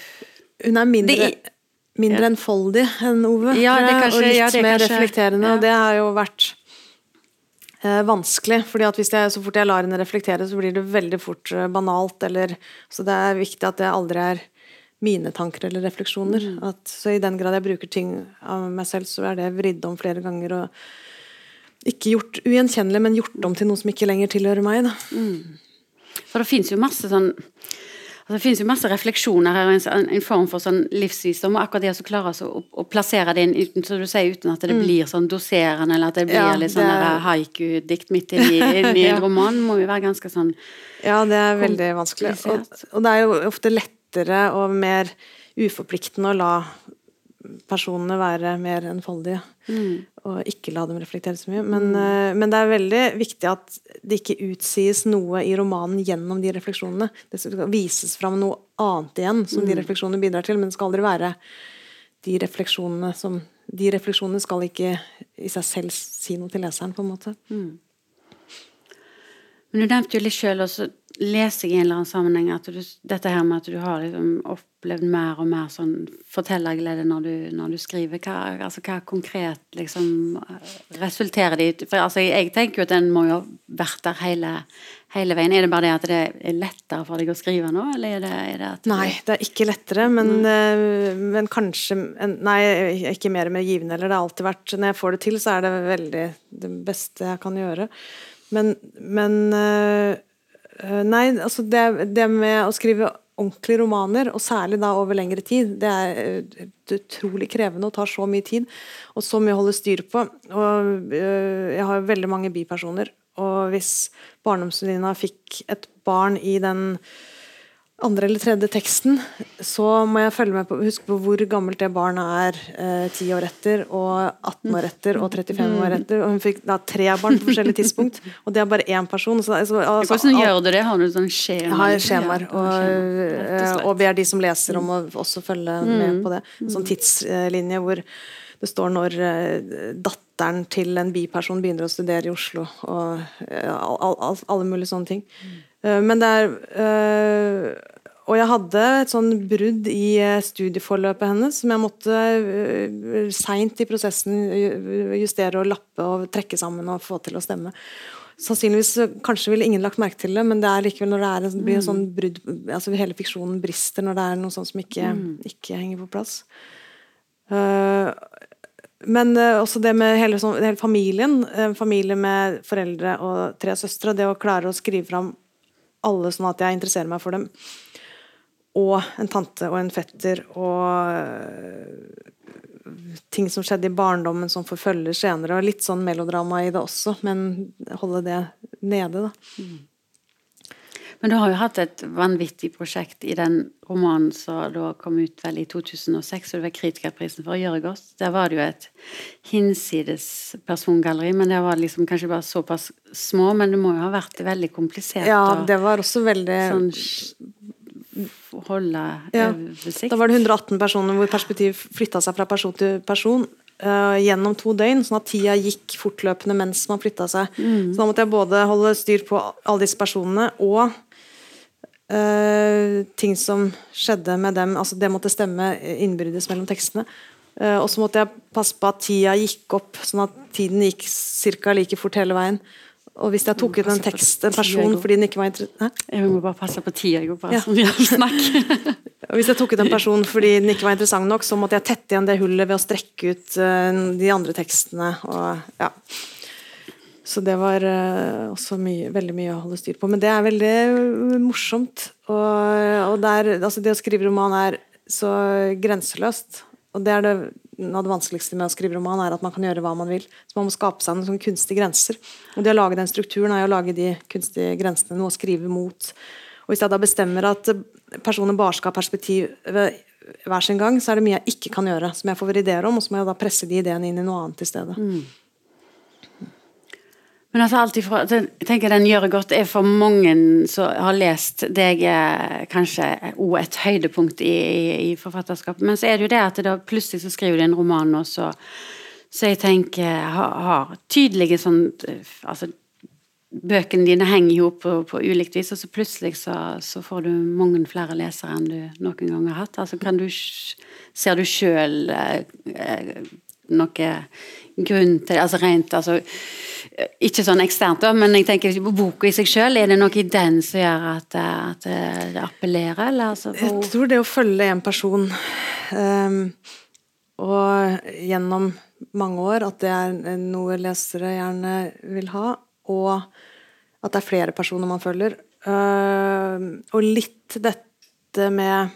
Hun er mindre Det mindre enfoldig enn Ove. Ja, det kanskje- og litt ja, det mer kanskje- reflekterende. Og det har jo vært eh, vanskelig. fordi at hvis jeg, så fort jeg lar henne reflektere, så blir det veldig fort eh, banalt. Eller, så det er viktig at det aldri er mine tanker eller refleksjoner. Mm. At, så i den grad jeg bruker ting av meg selv, så er det vridd om flere ganger. og ikke gjort ugjenkjennelig, men gjort om til noe som ikke lenger tilhører meg. Da. For det finnes jo masse sånn altså Det finnes jo masse refleksjoner her, en, en form for sånn livsvisdom. Og akkurat det å klare å, å plassere det inn uten, så du sier, uten at det blir sånn doserende, eller at det blir Mm. Ja, litt sånn det er- haiku-dikt midt inni Ja. en roman, må jo være ganske sånn Ja, det er veldig vanskelig. Og, og det er jo ofte lettere og mer uforpliktende å la personene være mer enfoldige. Mm. Og ikke la dem reflektere så mye. Men, eh, men det er veldig viktig at det ikke utsies noe i romanen gjennom de refleksjonene. Det skal vises fram noe annet igjen som Mm. de refleksjonene bidrar til, men det skal aldri være de refleksjonene som De refleksjonene skal ikke i seg selv si noe til leseren, på en måte. Men du nevnte jo litt sjøl, og så leser jeg i en eller annen sammenheng at du, dette her med at du har liksom opplevd mer og mer sånn fortellerglede når du, når du skriver. Hva, altså, hva konkret liksom resulterer det i? For altså, jeg tenker jo at den må jo ha vært der hele, hele veien. Er det bare det at det er lettere for deg å skrive nå, eller er det, er det at Nei, det er ikke lettere, men, mm. men kanskje Nei, ikke mer med givende eller Det har alltid vært Når jeg får det til, så er det veldig det beste jeg kan gjøre. Men, men eh, eh, Nei, altså det, det med å skrive ordentlige romaner, og særlig da over lengre tid, det er eh, utrolig krevende og tar så mye tid, og så mye å holde styr på. Og jeg har jo veldig mange bipersoner, og hvis barndomsvenninna fikk et barn i den andre eller tredje teksten, så må jeg følge med på, huske på hvor gammelt det barnet er eh, år etter, og 18 år etter, og 35 år etter. Og hun fikk da tre barn på forskjellige tidspunkt, og det er bare én person. Så, altså, altså, Hvordan gjør du det? Har du sånn skjema? har skjemaer, og, rett og eh, og ber de som leser om å også følge med på det. Sånn tidslinje hvor det står når eh, datteren til en biperson begynner å studere i Oslo, og eh, all, all, alle mulige sånne ting. Mm. Men det er eh, Og jeg hadde et sånn brudd i eh, studieforløpet hennes som jeg måtte uh, seint i prosessen justere og lappe og trekke sammen og få til å stemme. Sannsynligvis kanskje ville ingen lagt merke til det, men det er likevel når det, er, en- det blir en sånn brudd altså Hele fiksjonen brister når det er noe sånt som ikke, ikke henger på plass. Eh, men eh, også det med hele, sånn, hele familien. En familie med foreldre og tre søstre. Det å klare å skrive fram alle sånn at jeg interesserer meg for dem. Og en tante og en fetter og eh, ting som skjedde i barndommen som forfølger senere. Og litt sånn melodrama i det også, men holde det nede, da. Men du har jo hatt et vanvittig prosjekt i den romanen som da kom ut vel i 2006, og det var Kritikerprisen for Jørgos. Der var det jo et hinsides persongalleri, men det var liksom kanskje bare såpass små, men det må jo ha vært veldig komplisert Ja, det var også veldig sånn holde Ja. oversikt. Da var det 118 personer hvor perspektiv flytta seg fra person til person eh, gjennom to døgn, sånn at tida gikk fortløpende mens man flytta seg. Så da måtte jeg både holde styr på alle disse personene og eh, ting som skjedde med dem. altså Det måtte stemme innbyrdes mellom tekstene. Eh, og så måtte jeg passe på at tida gikk opp, sånn at tiden gikk ca. like fort hele veien. Og hvis jeg tok ut en tekst, en person fordi den ikke var interessant Jeg må bare passe på tida, jeg går på. Ja. sånn. Og Hvis jeg tok ut en person fordi den ikke var interessant nok, så måtte jeg tette igjen det hullet ved å strekke ut eh, de andre tekstene. Og, ja. Så det var eh, også mye, veldig mye å holde styr på. Men det er veldig eh, morsomt. Og, og der, altså det å skrive roman er så grenseløst. Og det er det, noe av det vanskeligste med å skrive roman, er at man kan gjøre hva man vil. Så man må skape seg noen sånne kunstige grenser. Og det å lage den strukturen er jo å lage de kunstige grensene, noe å skrive mot. Og hvis jeg da bestemmer at personen bare skal ha perspektiv hver sin gang, så er det mye jeg ikke kan gjøre, som jeg får ideer om, og så må jeg da presse de ideene inn i noe annet i stedet. Men altså alt ifra, jeg tenker den gjør det godt er for mange som har lest deg kanskje òg et høydepunkt i, i, i forfatterskapet. Men så er det jo det at det plutselig så skriver du en roman og så jeg tenker har, har tydelige sånn Altså bøkene dine henger jo på, på ulikt vis, og så plutselig så, så, får du mange flere lesere enn du noen gang har hatt. Altså, du, ser du sjøl eh, eh, noe grunn til altså rent altså, Ikke sånn eksternt, da, men jeg tenker på boka i seg sjøl. Er det noe i den som gjør at, at det appellerer? Eller, altså, jeg tror det å følge en person um, og gjennom mange år, at det er noe lesere gjerne vil ha, og at det er flere personer man følger. Uh, og litt dette med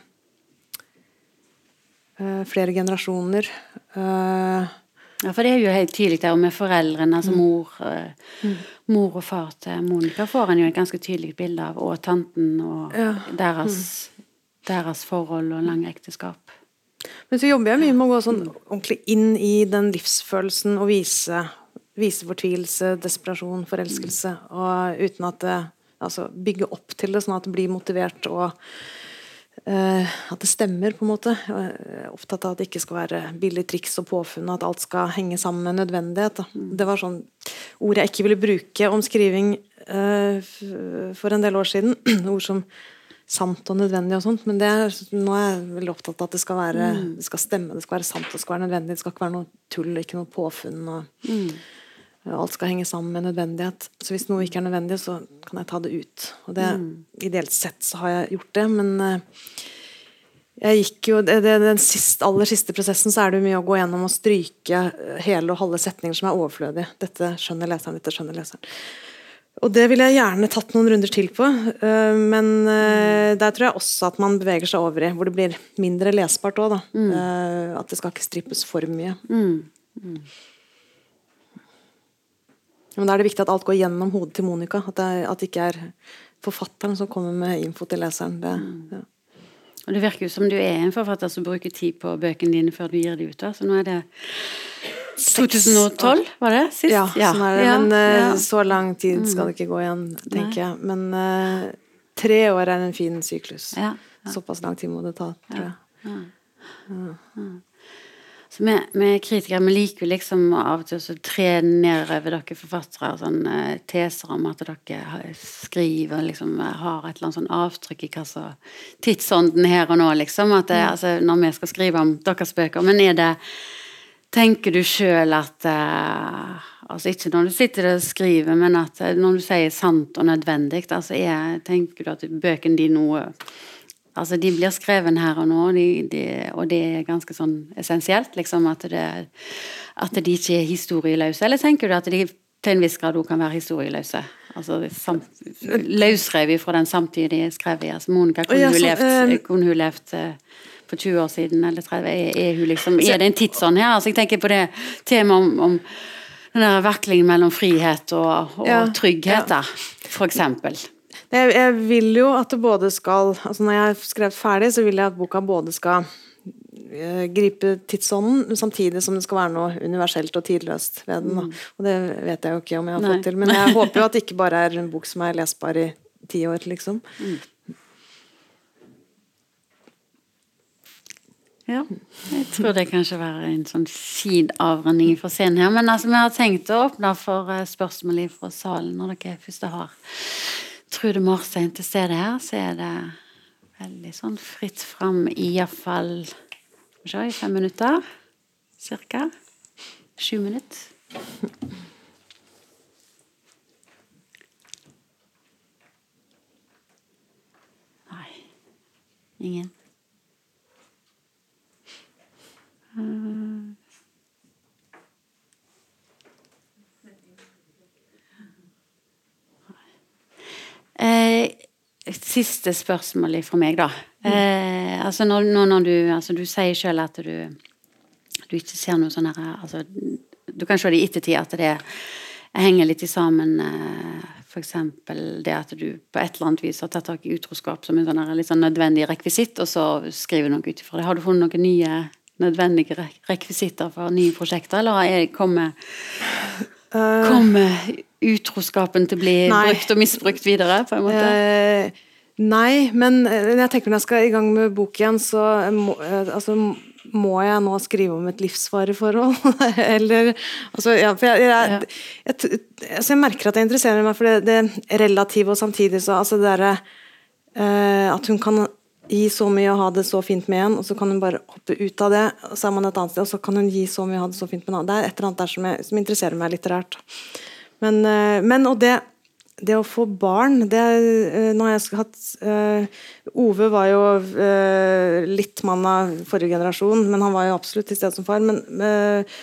uh, flere generasjoner. Uh, ja, for det er jo helt tydelig der med foreldrene, altså mm. mor, mm. mor og far til Monica får en jo et ganske tydelig bilde av, og tanten og ja. deres, mm. deres, forhold og lange ekteskap. Men så jobber jeg mye med å gå sånn ordentlig inn i den livsfølelsen og vise, vise fortvilelse, desperasjon, forelskelse, og uten at det Altså bygge opp til det, sånn at det blir motivert og At det stemmer, på en måte. Jeg er opptatt av at det ikke skal være billig triks og påfunn, at alt skal henge sammen med nødvendighet. Da. Det var sånn ord jeg ikke ville bruke om skriving uh, for en del år siden. ord som sant og nødvendig og sånt, men er, nå er jeg veldig opptatt av at det skal, være, mm. det skal stemme, det skal være sant, det skal være nødvendig. Det skal ikke være noe tull, ikke noe påfunn. Og, mm. Alt skal henge sammen med nødvendighet. Så hvis noe ikke er nødvendig, så kan jeg ta det ut. Og det, mm. Ideelt sett så har jeg gjort det, men uh, jeg gikk jo, det, Den siste, aller siste prosessen så er det jo mye å gå gjennom og stryke hele og halve setninger som er overflødige. Dette skjønner leseren, dette skjønner leseren. Og det ville jeg gjerne tatt noen runder til på, øh, men øh, der tror jeg også at man beveger seg over i hvor det blir mindre lesbart òg, da. Mm. At det skal ikke strippes for mye. Mm. Mm. Men da er det viktig at alt går gjennom hodet til Monica. At det, at det ikke er forfatteren som kommer med info til leseren. Det, mm. ja. Og Det virker jo som du er en forfatter som bruker tid på bøkene dine før du gir dem ut. Da. Så nå er det 2012, var det sist? Ja, sånn er det. Men uh, ja. så lang tid skal det ikke gå igjen, tenker Nei. jeg. Men uh, tre år er en fin syklus. Ja, Såpass lang tid må det ta, tror jeg. Så vi, vi kritikere vi liker jo liksom av og til å tre nedover dere forfattere sånne uh, teser om at dere skriver liksom har et eller annet sånn avtrykk i hva som tidsånden her og nå, liksom. At det, altså, når vi skal skrive om deres bøker. Men er det Tenker du sjøl at uh, altså Ikke når du sitter og skriver, men at når du sier sant og nødvendig, altså er, tenker du at bøkene dine nå Altså, de blir skrevet her og nå, de, de, og det er ganske sånn essensielt, liksom, at, det, at de ikke er historieløse. Eller tenker du at de til en viss grad òg kan være historieløse? Altså løsrevet fra den samtidige skrevet. Altså, Monica, kunne hun levd, uh, kunne hun levd for 20 år siden eller 30? Er, er, hun liksom, er det en tidsånd her? Altså, jeg tenker på det temaet om, om den der veklingen mellom frihet og, og ja, trygghet, ja. for eksempel. Jeg, jeg, vil jo at det både skal altså Når jeg har skrevet ferdig, så vil jeg at boka både skal uh, gripe tidsånden, samtidig som det skal være noe universelt og tidløst ved den. Mm. Og det vet jeg jo ikke om jeg har Nei. fått til, men jeg håper jo at det ikke bare er en bok som er lesbar i ti år, liksom. Mm. Ja, jeg tror det kanskje være en sånn fin avrunding for scenen her. Men altså, vi har tenkt å åpne for eh, spørsmål fra salen når dere først har Trude Marstein til stede her. Så er det veldig sånn fritt fram i iallfall Skal i fem minutter cirka. Sju minutter. Nei. Ingen. Eh, siste spørsmål fra meg, da. Eh, altså når, når, du, altså du sier sjøl at du, du, ikke ser noe sånn her altså, Du kan se det i ettertid at det henger litt i sammen. Eh, F.eks. det at du på et eller annet vis har tatt tak i utroskap som en sånn her, litt sånn nødvendig rekvisitt, og så skriver du noe ut ifra det. Har du funnet noen nye nødvendige rekvisitter for nye prosjekter, eller kommer, kommet kommer utroskapen til å bli nei. brukt og misbrukt videre, på en måte? Eh, nei, men jeg tenker når jeg skal i gang med bok igjen, så må, uh, altså, må jeg nå skrive om et livsfareforhold? Eller altså, ja, for jeg, jeg, jeg, jeg, altså, jeg, merker at jeg interesserer meg for det, det relative, og samtidig så altså det derre eh, At hun kan gi så mye og ha det så fint med en, og så kan hun bare hoppe ut av det, og så er man et annet sted, og så kan hun gi så mye og ha det så fint med en annen. Det er et eller annet der som, som interesserer meg litterært. Men, uh, men og det det å få barn det, eh, nå har jeg hatt uh, Ove var jo uh, litt mann av forrige generasjon, men han var jo absolutt til stede som far. Men uh,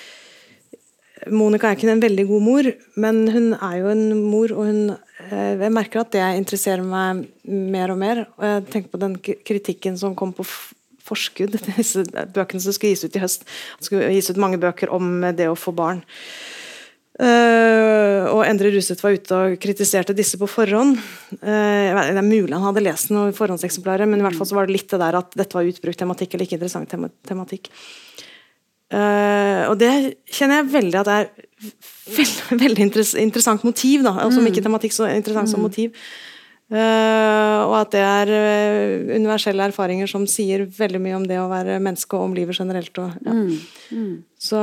Monica er ikke en veldig god mor, men hun er jo en mor, og hun Jeg merker at det interesserer meg mer og mer. Og jeg tenker på den kritikken som kom på forskudd, disse bøkene som skulle gis ut i høst. Det skulle gis ut mange bøker om det å få barn. Uh, og Endre Ruseth var ute og kritiserte disse på forhånd. Uh, det er mulig han hadde lest noen forhåndseksemplarer, men i hvert fall så var det litt det der at dette var utbrukt tematikk eller ikke interessant tema tematikk. Uh, og det kjenner jeg veldig at det er veldig, veldig interessant motiv, da. Altså, mm. ikke tematikk, så interessant mm. som motiv. Uh, og at det er uh, universelle erfaringer som sier veldig mye om det å være menneske og om livet generelt. Og, ja. mm. Mm. Så,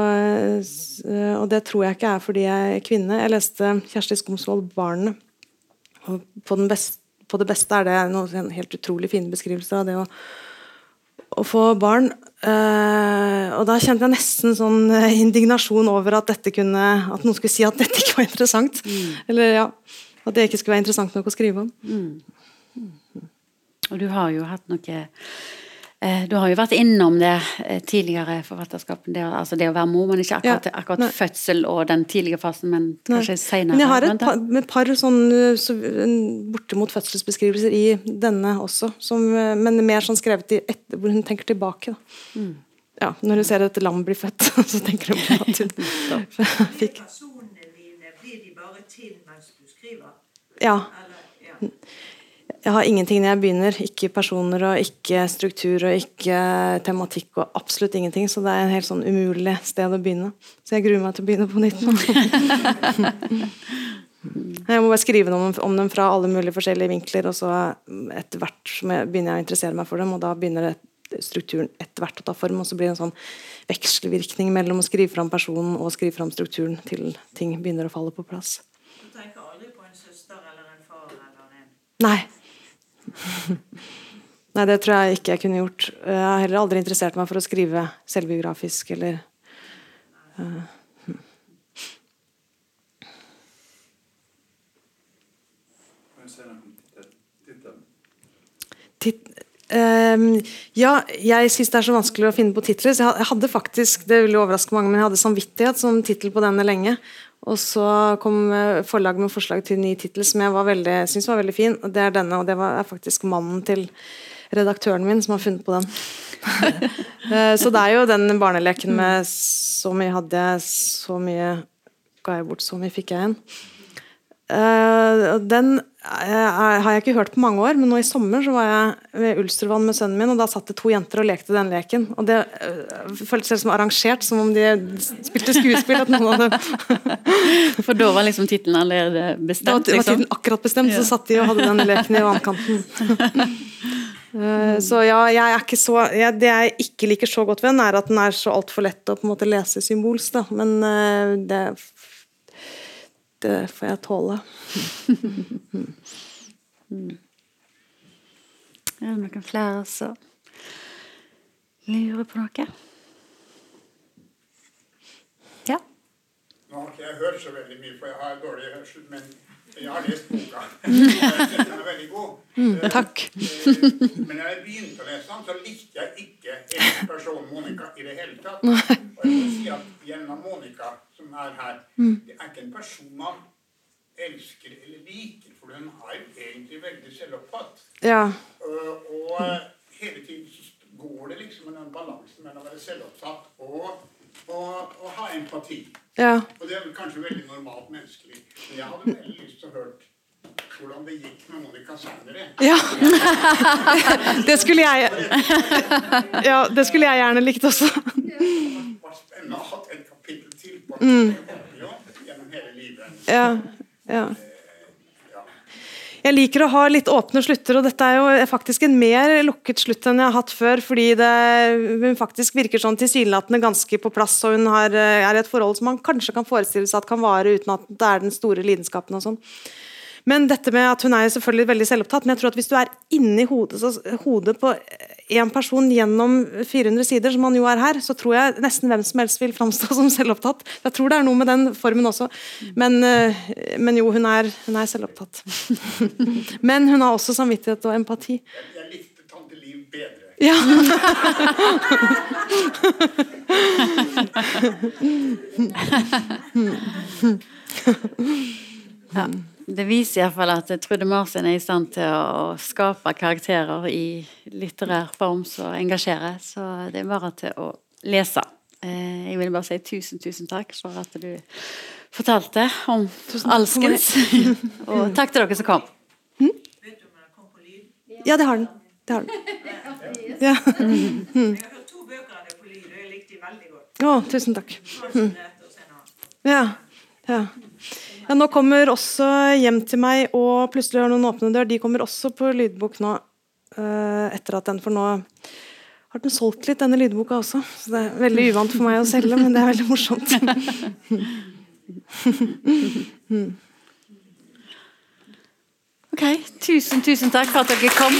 uh, og det tror jeg ikke er fordi jeg er kvinne. Jeg leste Kjersti Skomsvold 'Barnet'. Og på, best, på, det beste er det noen, en helt utrolig fine beskrivelser av det å, å få barn. og da kjente jeg nesten sånn indignasjon over at dette kunne At noen skulle si at dette ikke var interessant. Mm. Eller ja at det ikke skulle være interessant nok å skrive om. Mm. Mm. Og du har jo hatt noe eh, Du har jo vært innom det eh, tidligere forfatterskapet, det, altså det å være mor, men ikke akkurat, ja, akkurat fødsel og den tidlige fasen, men kanskje senere. Men jeg har et par, med par sånn så, bortimot fødselsbeskrivelser i denne også, som, men mer sånn skrevet i etter, hvor hun tenker tilbake. Mm. Ja, når hun ser et lam bli født, så tenker hun på at hun fikk Ja. Jeg har ingenting når jeg begynner. Ikke personer og ikke struktur og ikke tematikk og absolutt ingenting. Så det er en helt sånn umulig sted å begynne. Så jeg gruer meg til å begynne på nytt nå. Jeg må bare skrive noe om dem fra alle mulige forskjellige vinkler, og så etter hvert begynner jeg å interessere meg for dem, og da begynner strukturen etter hvert å ta form, og så blir det en sånn vekselvirkning mellom å skrive fram personen og skrive fram strukturen til ting begynner å falle på plass. Nei. Nei, det tror jeg ikke jeg kunne gjort. Jeg har heller aldri interessert meg for å skrive selvbiografisk eller uh, ja, jeg syns det er så vanskelig å finne på titler. Så jeg hadde faktisk det ville overraske mange, men jeg hadde 'Samvittighet' som tittel på denne lenge. Og så kom eh, forlaget med forslag til ny tittel som jeg var synes var veldig fin. og Det er denne, og det var, er faktisk mannen til redaktøren min som har funnet på den. Eh, så det er jo den barneleken med så mye hadde jeg, så mye ga jeg bort, så mye fikk jeg igjen. Uh, den uh, har jeg ikke hørt på mange år, men nå i sommer så var jeg ved Ulstervann med sønnen min, og da satt det to jenter og lekte den leken. Og det uh, føltes som arrangert, som om de spilte skuespill. at noen dem For da var liksom tittelen allerede bestemt? Da var, var tittelen akkurat bestemt, så satt de og hadde den leken i vannkanten. så ja, jeg er ikke så jeg, Det jeg ikke liker så godt ved den, er at den er så altfor lett å på en måte lese symbolsk. Da. Men det det får jeg tåle. Er det noen flere som lurer på noe? Ja? Nå har ikke jeg hørt så veldig mye, for jeg har dårlig hørsel, men jeg har lest boka. Den er veldig god. Mm, takk. Eh, men da jeg begynte å lese den, så likte jeg ikke en person Monica i det hele tatt. Og jeg må si at gjennom Monica som er her. Mm. Det er ikke en person man elsker eller liker, for hun er egentlig veldig selvopptatt. Ja. Uh, og mm. hele tiden så går det liksom en balanse mellom å være selvopptatt og, og, og ha empati. Ja. Og det er kanskje veldig normalt menneskelig. Men jeg hadde veldig lyst til å høre hvordan det gikk med Monica senere. Ja. det skulle jeg Ja, det skulle jeg gjerne likt også. Spennende å ha et kapittel til på mm. gjennom hele livet. Ja, ja. Jeg liker å ha litt åpne slutter, og dette er jo faktisk en mer lukket slutt enn jeg har hatt før, fordi det, hun faktisk virker sånn tilsynelatende ganske på plass, og hun har, er i et forhold som man kanskje kan forestille seg at kan vare uten at det er den store lidenskapen og sånn. Men dette med at hun er selvfølgelig veldig selvopptatt, men jeg tror at hvis du er inni hodet, så, hodet på én person gjennom 400 sider, som han jo er her, så tror jeg nesten hvem som helst vil framstå som selvopptatt. Jeg tror det er noe med den formen også. Men, eh, men jo, hun er, hun er selvopptatt. men hun har også samvittighet og empati. Jeg likte tante Liv bedre. Ja. ja. Det viser iallfall at Trude Marsen er i stand til å skape karakterer i litterær form som engasjerer. Så det er bare til å lese. Eh, jeg vil bare si tusen, tusen takk for at du fortalte om alskens. Og takk til dere som kom. Hm? Ja, det har den. Det har den. Ja. godt. Å, tusen takk. Mm. Ja. ja. Ja, nå kommer også Hjem til meg og Plutselig har noen åpne dør. De kommer også på lydbok nå. Uh, etter at den For nå har den solgt litt, denne lydboka også. Så det er veldig uvant for meg å selge, men det er veldig morsomt. ok. Tusen, tusen takk for at dere kom.